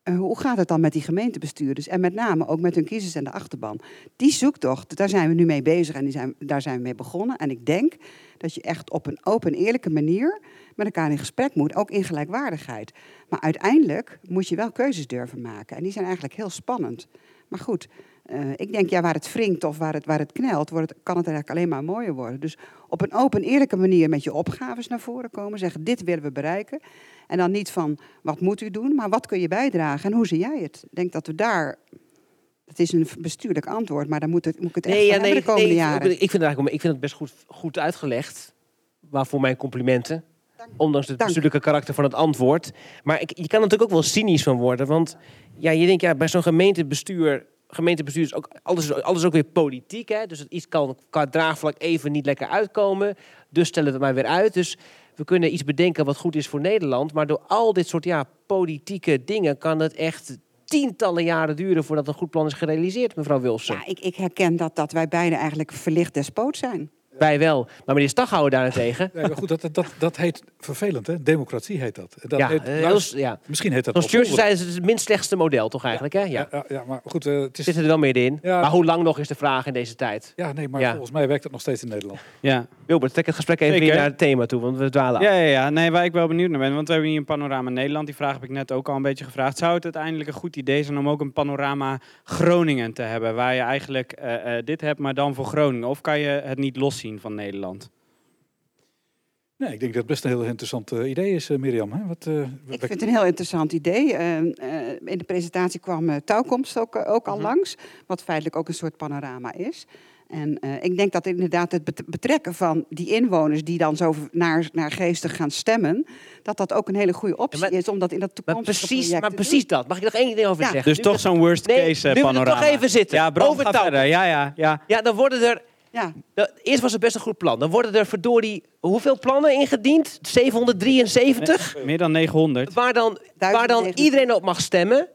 Eh, hoe gaat het dan met die gemeentebestuurders? En met name ook met hun kiezers en de achterban. Die zoektocht, daar zijn we nu mee bezig en die zijn, daar zijn we mee begonnen. En ik denk dat je echt op een open, eerlijke manier met elkaar in gesprek moet. Ook in gelijkwaardigheid. Maar uiteindelijk moet je wel keuzes durven maken. En die zijn eigenlijk heel spannend. Maar goed, eh, ik denk, ja, waar het wringt of waar het, waar het knelt, wordt kan het eigenlijk alleen maar mooier worden. Dus op een open, eerlijke manier met je opgaves naar voren komen. Zeggen, dit willen we bereiken. En dan niet van, wat moet u doen, maar wat kun je bijdragen en hoe zie jij het? Ik denk dat we daar... Het is een bestuurlijk antwoord, maar dan moet, het, moet ik het echt hebben de komende nee, jaren. Ik, vind het eigenlijk, ik vind het best goed, goed uitgelegd. Waarvoor mijn complimenten. Ondanks het bestuurlijke karakter van het antwoord. Maar ik, je kan er natuurlijk ook wel cynisch van worden. Want ja, je denkt, ja, bij zo'n gemeentebestuur... Gemeentebestuur is ook alles, alles ook weer politiek. Hè? Dus iets kan qua draagvlak even niet lekker uitkomen. Dus stellen we het maar weer uit. Dus we kunnen iets bedenken wat goed is voor Nederland. Maar door al dit soort ja, politieke dingen kan het echt tientallen jaren duren voordat een goed plan is gerealiseerd, mevrouw Wilson. Ja, ik, ik herken dat, dat wij beiden eigenlijk verlicht despoot zijn. Wij wel. Maar meneer Staghouwer daarentegen. Ja, maar goed, dat, dat, dat heet vervelend, hè? Democratie heet dat. dat Ja, heet, eh, nou, ja. Misschien heet dat wel Churchill zei, is het het minst slechtste model toch eigenlijk, hè? Ja. Ja, ja, maar goed, eh, het is... Zit er wel middenin. Ja. Maar hoe lang nog is de vraag in deze tijd? Ja, nee, maar Ja. volgens mij werkt het nog steeds in Nederland. Ja. Wilbert, trek het gesprek even weer naar het thema toe, want we dwalen af. Ja, ja, ja. Nee, waar ik wel benieuwd naar ben, want we hebben hier een panorama Nederland. Die vraag heb ik net ook al een beetje gevraagd. Zou het uiteindelijk een goed idee zijn om ook een panorama Groningen te hebben? Waar je eigenlijk eh, eh, dit hebt, maar dan voor Groningen? Of kan je het niet loszien van Nederland? Nee, ik denk dat het best een heel interessant eh, idee is, eh, Mirjam. Hè? Wat, eh, Ik vind het een heel interessant idee. In de presentatie kwam touwkomst ook, ook al Mhm. langs, wat feitelijk ook een soort panorama is. En eh, ik denk dat inderdaad het bet- betrekken van die inwoners die dan zo naar, naar geestig gaan stemmen, dat dat ook een hele goede optie is om dat in dat Maar toekomstige precies, project maar te precies dat. Mag ik nog één ding over Ja. zeggen? Dus Nu toch zo'n worst Nee, case nu we er panorama. toch even zitten. Ja, Over touw. Ja, ja, ja. Ja, dan worden er... Ja. eerst was het best een goed plan. Dan worden er verdorie... Hoeveel plannen ingediend? 773? Meer dan 900. Waar dan, waar dan iedereen op mag stemmen.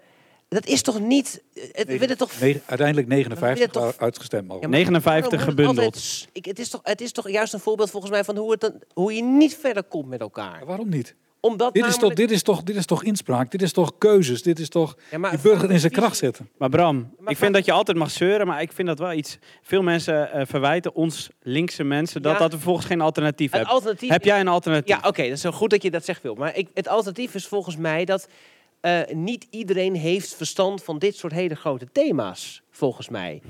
Dat is toch niet... Het, we willen toch... Nee, uiteindelijk 59 Maar we willen uitgestemd. Ja, maar 59 waarom moet het gebundeld. altijd- ik, het, is toch, het is toch juist een voorbeeld volgens mij van hoe, het dan, hoe je niet verder komt met elkaar. waarom niet? Omdat Dit is, toch, dit, is toch, dit is toch inspraak, dit is toch keuzes, dit is toch Ja, maar die burger in zijn kracht zetten. Maar Bram, ik vind dat je altijd mag zeuren, maar ik vind dat wel iets... Veel mensen eh, verwijten ons linkse mensen dat, Ja. dat we volgens geen alternatief Het hebben. alternatief Heb jij een alternatief? Ja, oké, dat is zo goed dat je dat zegt, Wil. Maar ik, het alternatief is volgens mij dat eh, niet iedereen heeft verstand van dit soort hele grote thema's, volgens mij.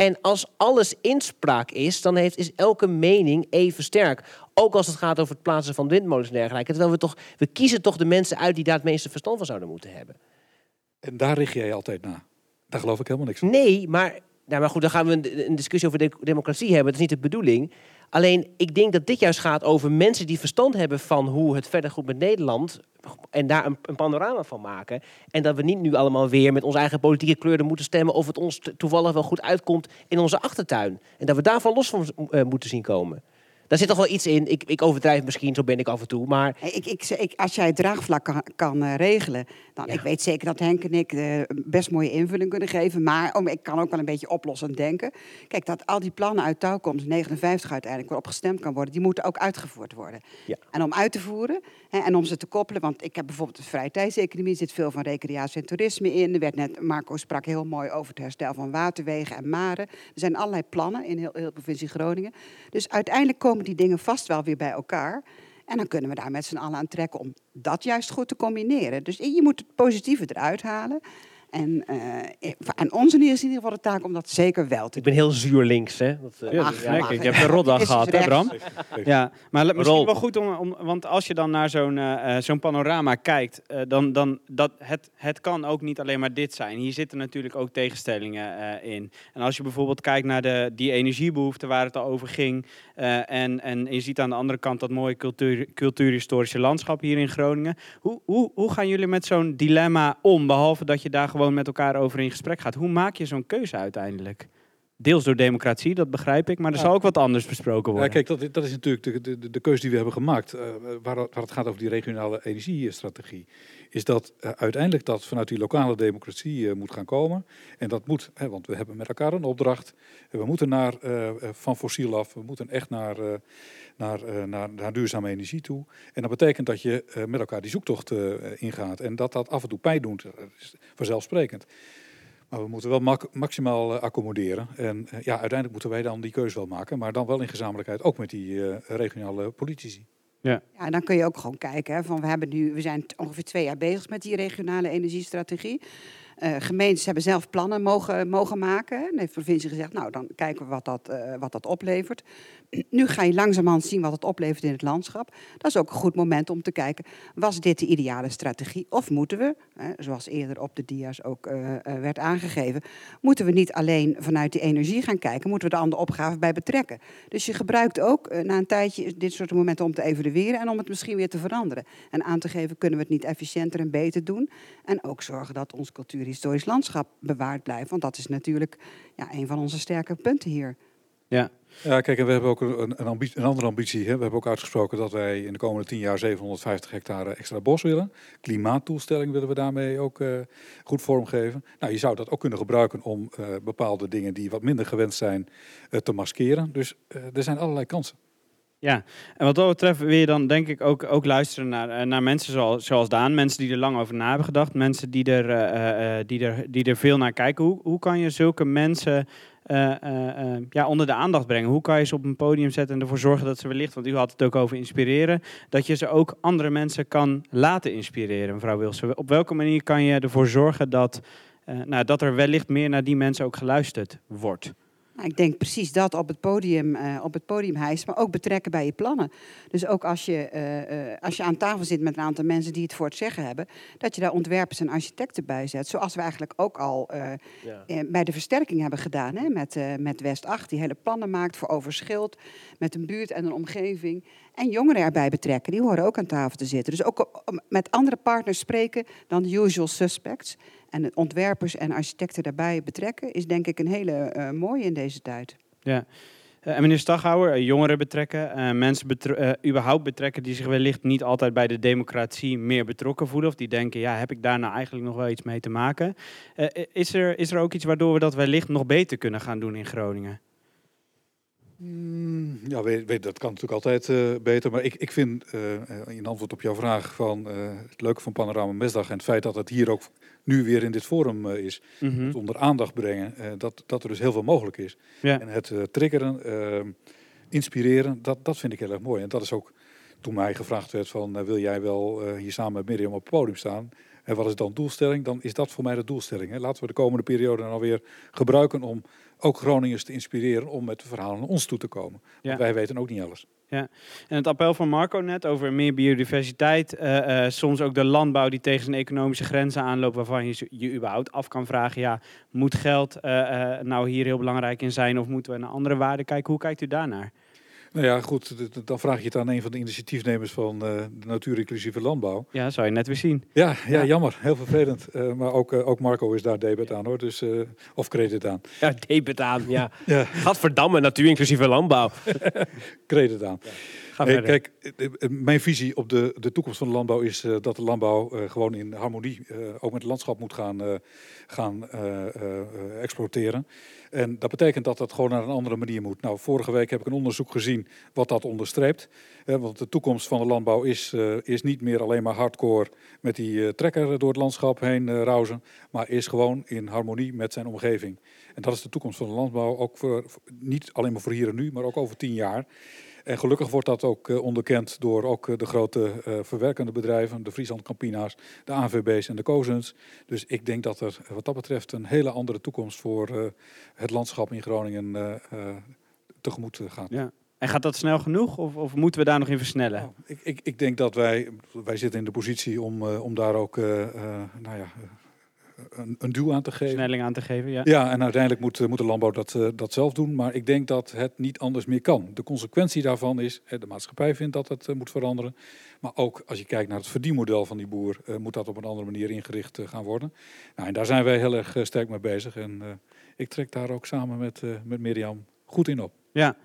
En als alles inspraak is, dan heeft, is elke mening even sterk. Ook als het gaat over het plaatsen van windmolens en dergelijke. Terwijl we toch, we kiezen toch de mensen uit die daar het meeste verstand van zouden moeten hebben. En daar richt jij altijd naar. Daar geloof ik helemaal niks van. Nee, maar, nou, maar goed, dan gaan we een, een discussie over de democratie hebben. Dat is niet de bedoeling. Alleen, ik denk dat dit juist gaat over mensen die verstand hebben van hoe het verder goed met Nederland. En daar een, een panorama van maken. En dat we niet nu allemaal weer met onze eigen politieke kleuren moeten stemmen. of het ons toevallig wel goed uitkomt in onze achtertuin. En dat we daarvan los van eh, moeten zien komen. Daar zit toch wel iets in. Ik, ik overdrijf misschien, zo ben ik af en toe. Maar Ik, ik, ik, als jij het draagvlak kan, kan eh, regelen, dan ik weet zeker dat Henk en ik eh, best mooie invulling kunnen geven. Maar oh, ik kan ook wel een beetje oplossend denken. Kijk, dat al die plannen uit touwkomst, 59 uiteindelijk, waarop gestemd kan worden, die moeten ook uitgevoerd worden. Ja. En om uit te voeren en om ze te koppelen, want ik heb bijvoorbeeld de vrije tijdseconomie, er zit veel van recreatie en toerisme in. Er werd net, Marco sprak heel mooi over het herstel van waterwegen en maren. Er zijn allerlei plannen in heel, heel provincie Groningen. Dus uiteindelijk komen die dingen vast wel weer bij elkaar. En dan kunnen we daar met z'n allen aan trekken om dat juist goed te combineren. Dus je moet het positieve eruit halen. En, eh en onze is in ieder geval de taak om dat zeker wel te ik ben heel zuur links, hè. Dat, eh, Ja, dat Ik heb een rotdag gehad, hè. Bram? Ja, maar misschien Rol. wel goed om, om... Want als je dan naar zo'n eh, eh, zo'n panorama kijkt... eh, dan, dan dat het, het kan ook niet alleen maar dit zijn. Hier zitten natuurlijk ook tegenstellingen eh, in. En als je bijvoorbeeld kijkt naar de, die energiebehoeften waar het al over ging... eh, en, en je ziet aan de andere kant dat mooie cultuur, cultuurhistorische landschap hier in Groningen. Hoe, hoe, hoe gaan jullie met zo'n dilemma om? Behalve dat je daar gewoon met elkaar over in gesprek gaat. Hoe maak je zo'n keuze uiteindelijk? Deels door democratie, dat begrijp ik. Maar er Ja. zal ook wat anders besproken Ja, worden. kijk, dat, dat is natuurlijk de, de, de keuze die we hebben gemaakt. eh, waar, waar het gaat over die regionale energiestrategie. Is dat eh, uiteindelijk dat vanuit die lokale democratie eh, moet gaan komen. En dat moet, hè, want we hebben met elkaar een opdracht. We moeten naar, eh, van fossiel af. We moeten echt naar, naar, naar, naar duurzame energie toe. En dat betekent dat je met elkaar die zoektocht ingaat. En dat dat af en toe pijn doet, dat is vanzelfsprekend. Maar we moeten wel maximaal accommoderen. En ja, uiteindelijk moeten wij dan die keuze wel maken. Maar dan wel in gezamenlijkheid, ook met die regionale politici. Ja. Ja, en dan kun je ook gewoon kijken. Hè, van we, hebben nu, we zijn ongeveer twee jaar bezig met die regionale energiestrategie. Eh, gemeentes hebben zelf plannen mogen, mogen maken. En heeft de provincie gezegd, nou dan kijken we wat dat, eh, wat dat oplevert. <clears throat> Nu ga je langzamerhand zien wat het oplevert in het landschap. Dat is ook een goed moment om te kijken, was dit de ideale strategie? Of moeten we, hè, zoals eerder op de dia's ook eh, werd aangegeven, moeten we niet alleen vanuit die energie gaan kijken, moeten we de andere opgaven bij betrekken. Dus je gebruikt ook na een tijdje dit soort momenten om te evalueren en om het misschien weer te veranderen. En aan te geven, kunnen we het niet efficiënter en beter doen? En ook zorgen dat ons cultuurhistorisch landschap bewaard blijft. Want dat is natuurlijk ja, een van onze sterke punten hier. Ja. Ja, kijk, en we hebben ook een, een, ambitie, een andere ambitie. Hè. We hebben ook uitgesproken dat wij in de komende tien jaar 750 hectare extra bos willen. Klimaatdoelstelling willen we daarmee ook eh, goed vormgeven. Nou, je zou dat ook kunnen gebruiken om eh, bepaalde dingen die wat minder gewenst zijn eh, te maskeren. Dus eh, er zijn allerlei kansen. Ja, en wat dat betreft wil je dan denk ik ook, ook luisteren naar, eh, naar mensen zoals, zoals Daan. Mensen die er lang over na hebben gedacht. Mensen die er, eh, eh, die er, die er veel naar kijken. Hoe, hoe kan je zulke mensen ja, onder de aandacht brengen? Hoe kan je ze op een podium zetten en ervoor zorgen dat ze wellicht, want u had het ook over inspireren, dat je ze ook andere mensen kan laten inspireren, mevrouw Wilson? Op welke manier kan je ervoor zorgen dat, nou, dat er wellicht meer naar die mensen ook geluisterd wordt? Nou, ik denk precies dat op het podium, eh, op het podium hijsen, maar ook betrekken bij je plannen. Dus ook als je, eh, eh, als je aan tafel zit met een aantal mensen die het voor het zeggen hebben, dat je daar ontwerpers en architecten bij zet. Zoals we eigenlijk ook al bij de versterking hebben gedaan hè, met, met West 8, die hele plannen maakt voor Overschild, met een buurt en een omgeving. En jongeren erbij betrekken, die horen ook aan tafel te zitten. Dus ook met andere partners spreken dan de usual suspects. En de ontwerpers en architecten daarbij betrekken, is denk ik een hele eh, mooie in deze tijd. Ja. Eh, en meneer Staghouwer, eh, jongeren betrekken, eh, mensen eh, überhaupt betrekken die zich wellicht niet altijd bij de democratie meer betrokken voelen. Of die denken, ja, heb ik daar nou eigenlijk nog wel iets mee te maken? Eh, is, er, is er ook iets waardoor we dat wellicht nog beter kunnen gaan doen in Groningen? Mm, Ja, weet, weet, dat kan natuurlijk altijd eh, beter. Maar ik, ik vind, eh, eh, in antwoord op jouw vraag, van eh, het leuke van Panorama Mesdag en het feit dat het hier ook nu weer in dit forum eh, is, Mhm. het onder aandacht brengen, eh, dat, dat er dus heel veel mogelijk is. Ja. En het eh, triggeren, eh, inspireren, dat, dat vind ik heel erg mooi. En dat is ook toen mij gevraagd werd van, wil jij wel hier samen met Mirjam op het podium staan? En wat is dan doelstelling? Dan is dat voor mij de doelstelling. Hè. Laten we de komende periode dan alweer gebruiken om ook Groningers te inspireren om met de verhalen naar ons toe te komen. Ja. Want wij weten ook niet alles. Ja, en het appel van Marco net over meer biodiversiteit, eh, eh, soms ook de landbouw die tegen zijn economische grenzen aanloopt, waarvan je je überhaupt af kan vragen, ja, moet geld eh, nou hier heel belangrijk in zijn of moeten we naar andere waarden kijken? Hoe kijkt u daarnaar? Nou ja, goed, dan vraag je het aan een van de initiatiefnemers van eh, de natuur-inclusieve landbouw. Ja, zou je net weer zien. Ja, ja, Ja. jammer. Heel vervelend. Eh, maar ook, eh, ook Marco is daar debet aan hoor. Dus, of credit aan. Ja, debet aan, ja. <laughs> Ja. Gadverdamme, natuur inclusieve landbouw. <laughs> Credit aan. Ga Hey, kijk, mijn visie op de, de toekomst van de landbouw is dat de landbouw gewoon in harmonie ook met het landschap moet gaan, gaan exploiteren. En dat betekent dat dat gewoon naar een andere manier moet. Nou, vorige week heb ik een onderzoek gezien wat dat onderstreept. Want de toekomst van de landbouw is, eh, is niet meer alleen maar hardcore met die eh, trekker door het landschap heen rauzen, maar is gewoon in harmonie met zijn omgeving. En dat is de toekomst van de landbouw, ook voor- niet alleen maar voor hier en nu, maar ook over tien jaar. En gelukkig wordt dat ook eh, onderkend door ook eh, de grote eh, verwerkende bedrijven, de Friesland Campina's, de AVB's en de Cozens. Dus ik denk dat er wat dat betreft een hele andere toekomst voor het landschap in Groningen tegemoet gaat. Ja. En gaat dat snel genoeg of, of moeten we daar nog in versnellen? Ik, ik, ik denk dat wij, wij zitten in de positie om, om daar ook nou ja, een, een duw aan te geven. Versnelling aan te geven, ja. Ja, en uiteindelijk moet, moet de landbouw dat, eh, dat zelf doen. Maar ik denk dat het niet anders meer kan. De consequentie daarvan is, de maatschappij vindt dat het eh, moet veranderen. Maar ook als je kijkt naar het verdienmodel van die boer, eh, moet dat op een andere manier ingericht gaan worden. Nou, en daar zijn wij heel erg sterk mee bezig. En ik trek daar ook samen met, met Mirjam goed in op. Ja.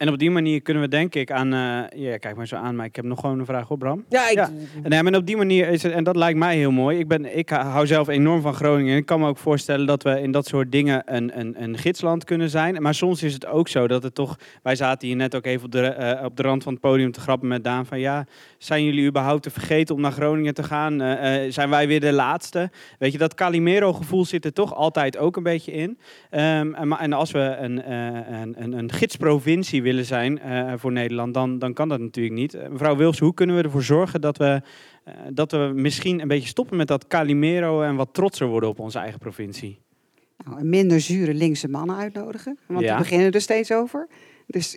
En op die manier kunnen we denk ik aan... eh, ja, kijk maar zo aan, maar ik heb nog gewoon een vraag hoor, Bram. Ja, ik, Nee, en op die manier is het, en dat lijkt mij heel mooi. Ik, ben, ik hou zelf enorm van Groningen. Ik kan me ook voorstellen dat we in dat soort dingen een, een, een gidsland kunnen zijn. Maar soms is het ook zo dat het toch. Wij zaten hier net ook even op de, eh, op de rand van het podium te grappen met Daan. Van ja, zijn jullie überhaupt te vergeten om naar Groningen te gaan? Eh, zijn wij weer de laatste? Weet je, dat Calimero-gevoel zit er toch altijd ook een beetje in. Ehm, en, en als we een, een, een, een gidsprovincie willen zijn eh, voor Nederland, dan, dan kan dat natuurlijk niet. Eh, mevrouw Wils, hoe kunnen we ervoor zorgen dat we, eh, dat we misschien een beetje stoppen met dat Calimero en wat trotser worden op onze eigen provincie? Nou, minder zure linkse mannen uitnodigen. Want Ja. we beginnen er steeds over. Dus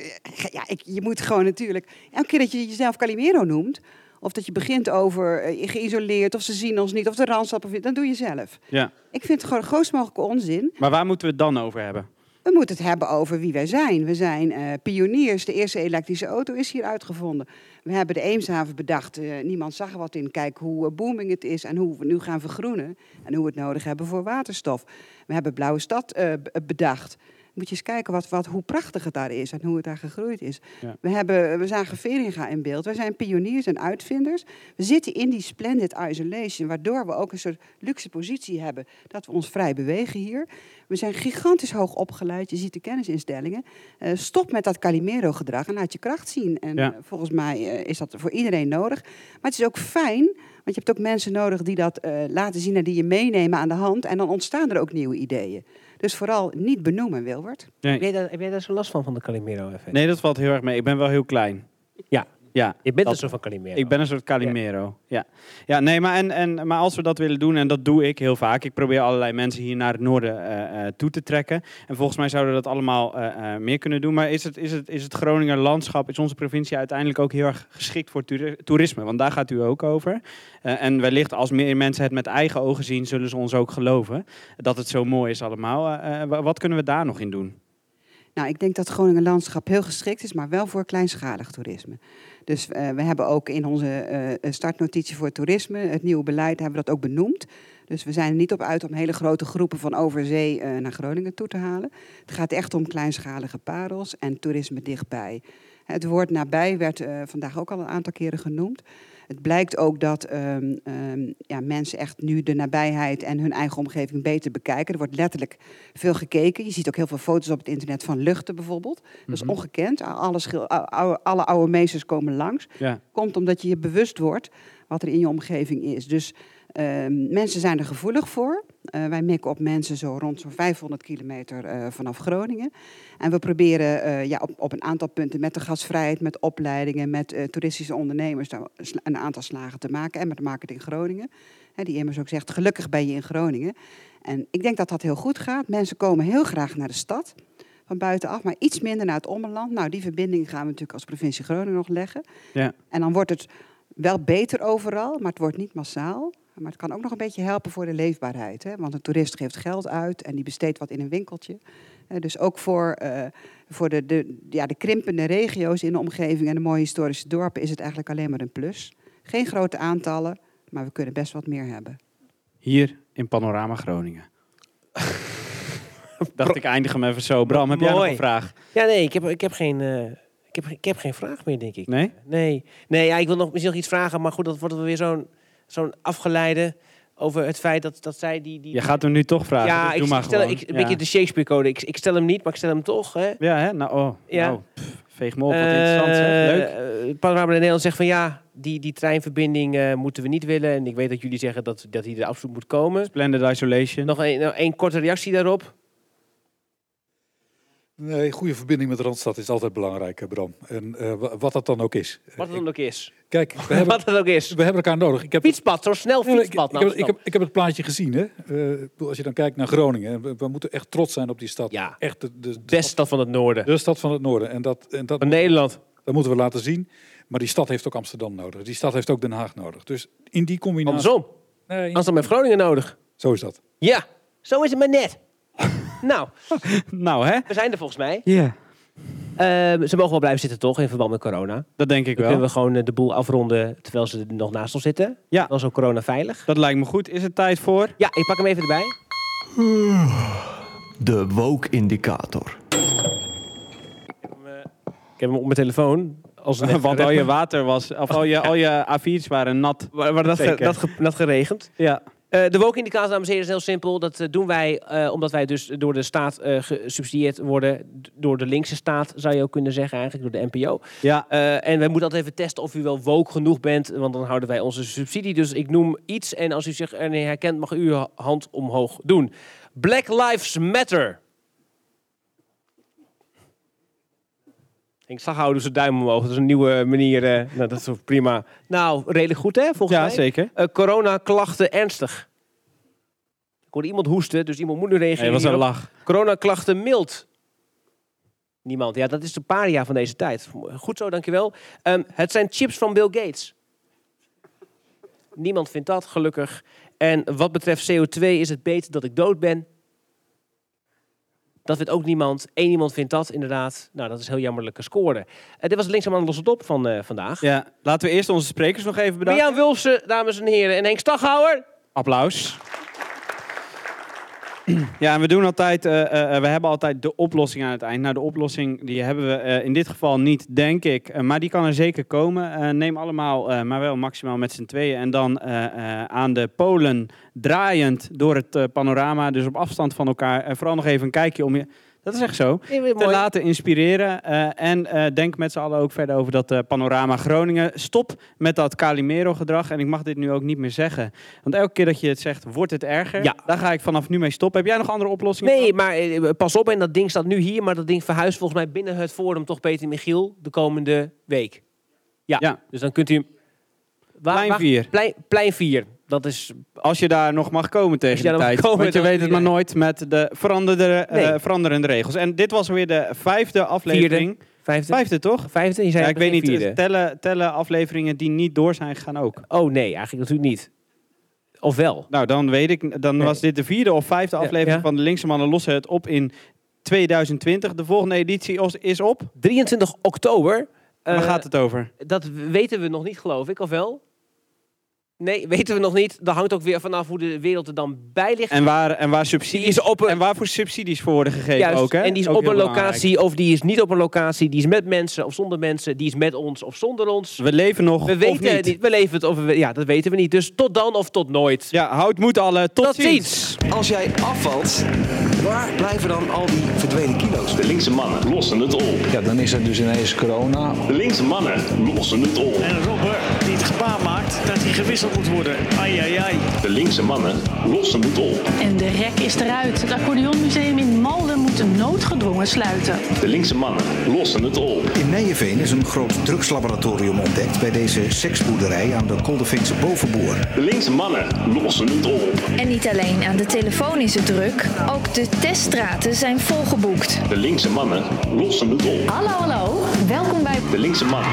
ja, ik, je moet gewoon natuurlijk... Elke keer dat je jezelf Calimero noemt... of dat je begint over geïsoleerd... of ze zien ons niet, of de Randstad... of- dan doe je zelf. Ja. Ik vind het gewoon grootst mogelijke onzin. Maar waar moeten we het dan over hebben? We moeten het hebben over wie wij zijn. We zijn eh, pioniers. De eerste elektrische auto is hier uitgevonden. We hebben de Eemshaven bedacht. Eh, niemand zag er wat in. Kijk hoe eh, booming het is en hoe we nu gaan vergroenen. En hoe we het nodig hebben voor waterstof. We hebben Blauwe Stad bedacht. Moet je eens kijken wat, wat, hoe prachtig het daar is en hoe het daar gegroeid is. Ja. We, hebben, we zagen Veringa in beeld. We zijn pioniers en uitvinders. We zitten in die splendid isolation, waardoor we ook een soort luxe positie hebben dat we ons vrij bewegen hier. We zijn gigantisch hoog opgeleid. Je ziet de kennisinstellingen. Eh, stop met dat Calimero-gedrag en laat je kracht zien. En Ja. volgens mij eh, is dat voor iedereen nodig. Maar het is ook fijn, want je hebt ook mensen nodig die dat eh, laten zien en die je meenemen aan de hand. En dan ontstaan er ook nieuwe ideeën. Dus vooral niet benoemen, Wilbert. Nee. Heb, jij daar, heb jij daar zo last van, van de Calimero-effect? Nee, dat valt heel erg mee. Ik ben wel heel klein. Ja. Ja, Je bent dat- een soort van Calimero. Ik ben een soort Calimero. Ja, ja nee, maar, en, en, maar als we dat willen doen, en dat doe ik heel vaak. Ik probeer allerlei mensen hier naar het noorden eh, eh, toe te trekken. En volgens mij zouden we dat allemaal eh, eh, meer kunnen doen. Maar is het, is, het, is het Groninger landschap, is onze provincie uiteindelijk ook heel erg geschikt voor toeri- toerisme? Want daar gaat u ook over. Eh, en wellicht als meer mensen het met eigen ogen zien, zullen ze ons ook geloven. Dat het zo mooi is allemaal. Wa- wat kunnen we daar nog in doen? Nou, ik denk dat Groningen landschap heel geschikt is, maar wel voor kleinschalig toerisme. Dus eh, we hebben ook in onze eh, startnotitie voor toerisme, het nieuwe beleid, hebben we dat ook benoemd. Dus we zijn er niet op uit om hele grote groepen van overzee eh, naar Groningen toe te halen. Het gaat echt om kleinschalige parels en toerisme dichtbij. Het woord nabij werd vandaag ook al een aantal keren genoemd. Het blijkt ook dat ehm, ehm, ja, mensen echt nu de nabijheid en hun eigen omgeving beter bekijken. Er wordt letterlijk veel gekeken. Je ziet ook heel veel foto's op het internet van luchten bijvoorbeeld. Dat is Mhm. ongekend. Alle, oude, alle oude meesters komen langs. Ja. Komt omdat je je bewust wordt wat er in je omgeving is. Dus ehm, mensen zijn er gevoelig voor. Eh, wij mikken op mensen zo rond zo'n 500 kilometer eh, vanaf Groningen. En we proberen eh, ja, op, op een aantal punten met de gasvrijheid, met opleidingen, met toeristische ondernemers een aantal slagen te maken. En met de marketing Groningen. Hè, die immers ook zegt, gelukkig ben je in Groningen. En ik denk dat dat heel goed gaat. Mensen komen heel graag naar de stad van buitenaf, maar iets minder naar het ommeland. Nou, die verbinding gaan we natuurlijk als provincie Groningen nog leggen. Ja. En dan wordt het wel beter overal, maar het wordt niet massaal. Maar het kan ook nog een beetje helpen voor de leefbaarheid. Hè? Want een toerist geeft geld uit en die besteedt wat in een winkeltje. Dus ook voor, eh, voor de, de, ja, de krimpende regio's in de omgeving en de mooie historische dorpen is het eigenlijk alleen maar een plus. Geen grote aantallen, maar we kunnen best wat meer hebben. Hier in Panorama Groningen. <laughs> Dacht ik eindig hem even zo. Bram, heb jij nog een vraag? Ja, nee, ik heb, ik heb geen... eh, ik heb, ik heb geen vraag meer, denk ik. Nee? Nee, nee ja, ik wil nog misschien nog iets vragen, maar goed, dat wordt weer zo'n zo'n afgeleide over het feit dat, dat zij die... die Je gaat hem nu toch vragen. ja, dus ik, doe maar ik stel, gewoon. ik, een beetje de Shakespeare-code. Ik, ik stel hem niet, maar ik stel hem toch. Hè? Ja, hè? Nou, oh, Ja. nou pff, veeg me op. Wat interessant zeg. Leuk. Eh, Panorama de Nederland zegt van ja, die, die treinverbinding eh, moeten we niet willen. En ik weet dat jullie zeggen dat, dat die er absoluut moet komen. Splendid Isolation. Nog een, nog één korte reactie daarop. Nee, goede verbinding met de Randstad is altijd belangrijk, Bram. En eh, wa- wat dat dan ook is. Wat het dan ook is. Kijk, we <laughs> hebben, Wat het ook is. we hebben elkaar nodig. Ik heb, Fietspad, zo snel fietspad. ik, ik, heb, ik, heb, ik heb het plaatje gezien. Hè? Eh, als je dan kijkt naar Groningen. We, we moeten echt trots zijn op die stad. Ja. Echt de, de, stad van het noorden. De stad van het noorden. En dat, en dat, Van Nederland. dat moeten we laten zien. Maar die stad heeft ook Amsterdam nodig. Die stad heeft ook Den Haag nodig. Dus in die combinatie... Andersom. Nee, Amsterdam heeft Groningen nodig. zo is dat. Ja, zo is het maar net. <laughs> nou, Nou, hè? we zijn er volgens mij. Ja. Ze mogen wel blijven zitten toch, in verband met corona. Dat denk ik Dan wel. kunnen we gewoon eh, de boel afronden terwijl ze er nog naast ons zitten. Ja. Dan zo corona veilig. Dat lijkt me goed. Is het tijd voor? Ja, ik pak hem even erbij. De woke-indicator. Ik heb hem op mijn telefoon. Als een <laughs> Want al je water was, of al je, al je A4's waren nat. Waar, waar dat, Zeker. dat, ge- dat geregend. Ja. Eh, de woke-indicator, dames en heren, is heel simpel. Dat eh, doen wij eh, omdat wij dus door de staat gesubsidieerd worden. Door de linkse staat, zou je ook kunnen zeggen, eigenlijk door de NPO. Ja. En wij moeten altijd even testen of u wel woke genoeg bent, want dan houden wij onze subsidie. Dus ik noem iets en als u zich erin herkent, mag u uw hand omhoog doen. Black Lives Matter. Ik zag houden ze duim omhoog. Dat is een nieuwe manier. eh, nou, dat is prima. Nou, redelijk goed hè, volgens Ja, mij. zeker. Eh, corona-klachten ernstig. Ik hoorde iemand hoesten, dus iemand moet nu reageren. Nee, was een lach. Corona-klachten mild. Niemand. Ja, dat is de paria van deze tijd. Goed zo, dankjewel. Ehm het zijn chips van Bill Gates. Niemand vindt dat, gelukkig. En wat betreft CO2 is het beter dat ik dood ben. Dat vindt ook niemand. Eén iemand vindt dat, inderdaad. Nou, dat is heel jammerlijke score. Eh, dit was linksaam aan losse dop van eh, vandaag. Ja, laten we eerst onze sprekers nog even bedanken. Mirjam Wulfsen, dames en heren. En Henk Staghouwer. Applaus. Ja, en we doen altijd, eh, eh, we hebben altijd de oplossing aan het eind. Nou, de oplossing die hebben we eh, in dit geval niet, denk ik. Eh, maar die kan er zeker komen. Eh, neem allemaal, eh, maar wel maximaal met z'n tweeën. En dan eh, eh, aan de polen draaiend door het eh, panorama. Dus op afstand van elkaar. En vooral nog even een kijkje om je... Dat is echt zo. Te mooi. laten inspireren. eh, en eh, denk met z'n allen ook verder over dat eh, panorama Groningen. Stop met dat Calimero-gedrag. En ik mag dit nu ook niet meer zeggen. Want elke keer dat je het zegt, wordt het erger. Ja. Daar ga ik vanaf nu mee stoppen. Heb jij nog andere oplossingen? Nee, maar pas op. En dat ding staat nu hier. Maar dat ding verhuist volgens mij binnen het forum toch Peter Michiel de komende week. Ja, Ja. dus dan kunt u... hem- Wa- Plein wacht, 4. Plein, plein 4. Dat is... Als je daar nog mag komen tegen de tijd. komen, Want je weet het maar nooit met de veranderde, eh, veranderende regels. En dit was weer de vijfde aflevering. Vijfde. Vijfde, toch? Vijfde? Je zei Ja, ik weet niet. Vierde. Tellen, tellen afleveringen die niet door zijn gegaan ook. Oh nee, eigenlijk natuurlijk niet. Of wel? Nou, dan weet ik. Dan Nee. was dit de vierde of vijfde aflevering ja. van de Linkse Mannen lossen het op in 2020. De volgende editie is- is op. 23 oktober. Waar Eh, gaat het over? Dat weten we nog niet, geloof ik, of wel? Nee, weten we nog niet. Dat hangt ook weer vanaf hoe de wereld er dan bij ligt. En waar, en waar subsidies op en waarvoor subsidies voor worden gegeven Juist, ook, hè? en die is Ook op een belangrijk. locatie of die is niet op een locatie. Die is met mensen of zonder mensen. Die is met ons of zonder ons. We leven nog We of weten het niet. niet. We leven het of we, ja, dat weten we niet. Dus tot dan of tot nooit. Ja, houd moed alle. Tot, Tot ziens. Als jij afvalt, waar blijven dan al die verdwenen kilo's? De linkse mannen lossen het op. Ja, dan is er dus ineens corona. De linkse mannen lossen het op. En Robber die het gebaar maakt dat hij gewisseld moet worden. Ai, ai, ai. De linkse mannen lossen het op. En de rek is eruit. Het accordeonmuseum in Malden moet noodgedwongen sluiten. De linkse mannen lossen het op. In Nijenveen is een groot drugslaboratorium ontdekt bij deze seksboerderij aan de Koldeveense Bovenboer. De linkse mannen lossen het op. En niet alleen aan de telefoon is het druk, ook de teststraten zijn volgeboekt. De linkse mannen lossen het op. Hallo, hallo. Welkom bij De linkse mannen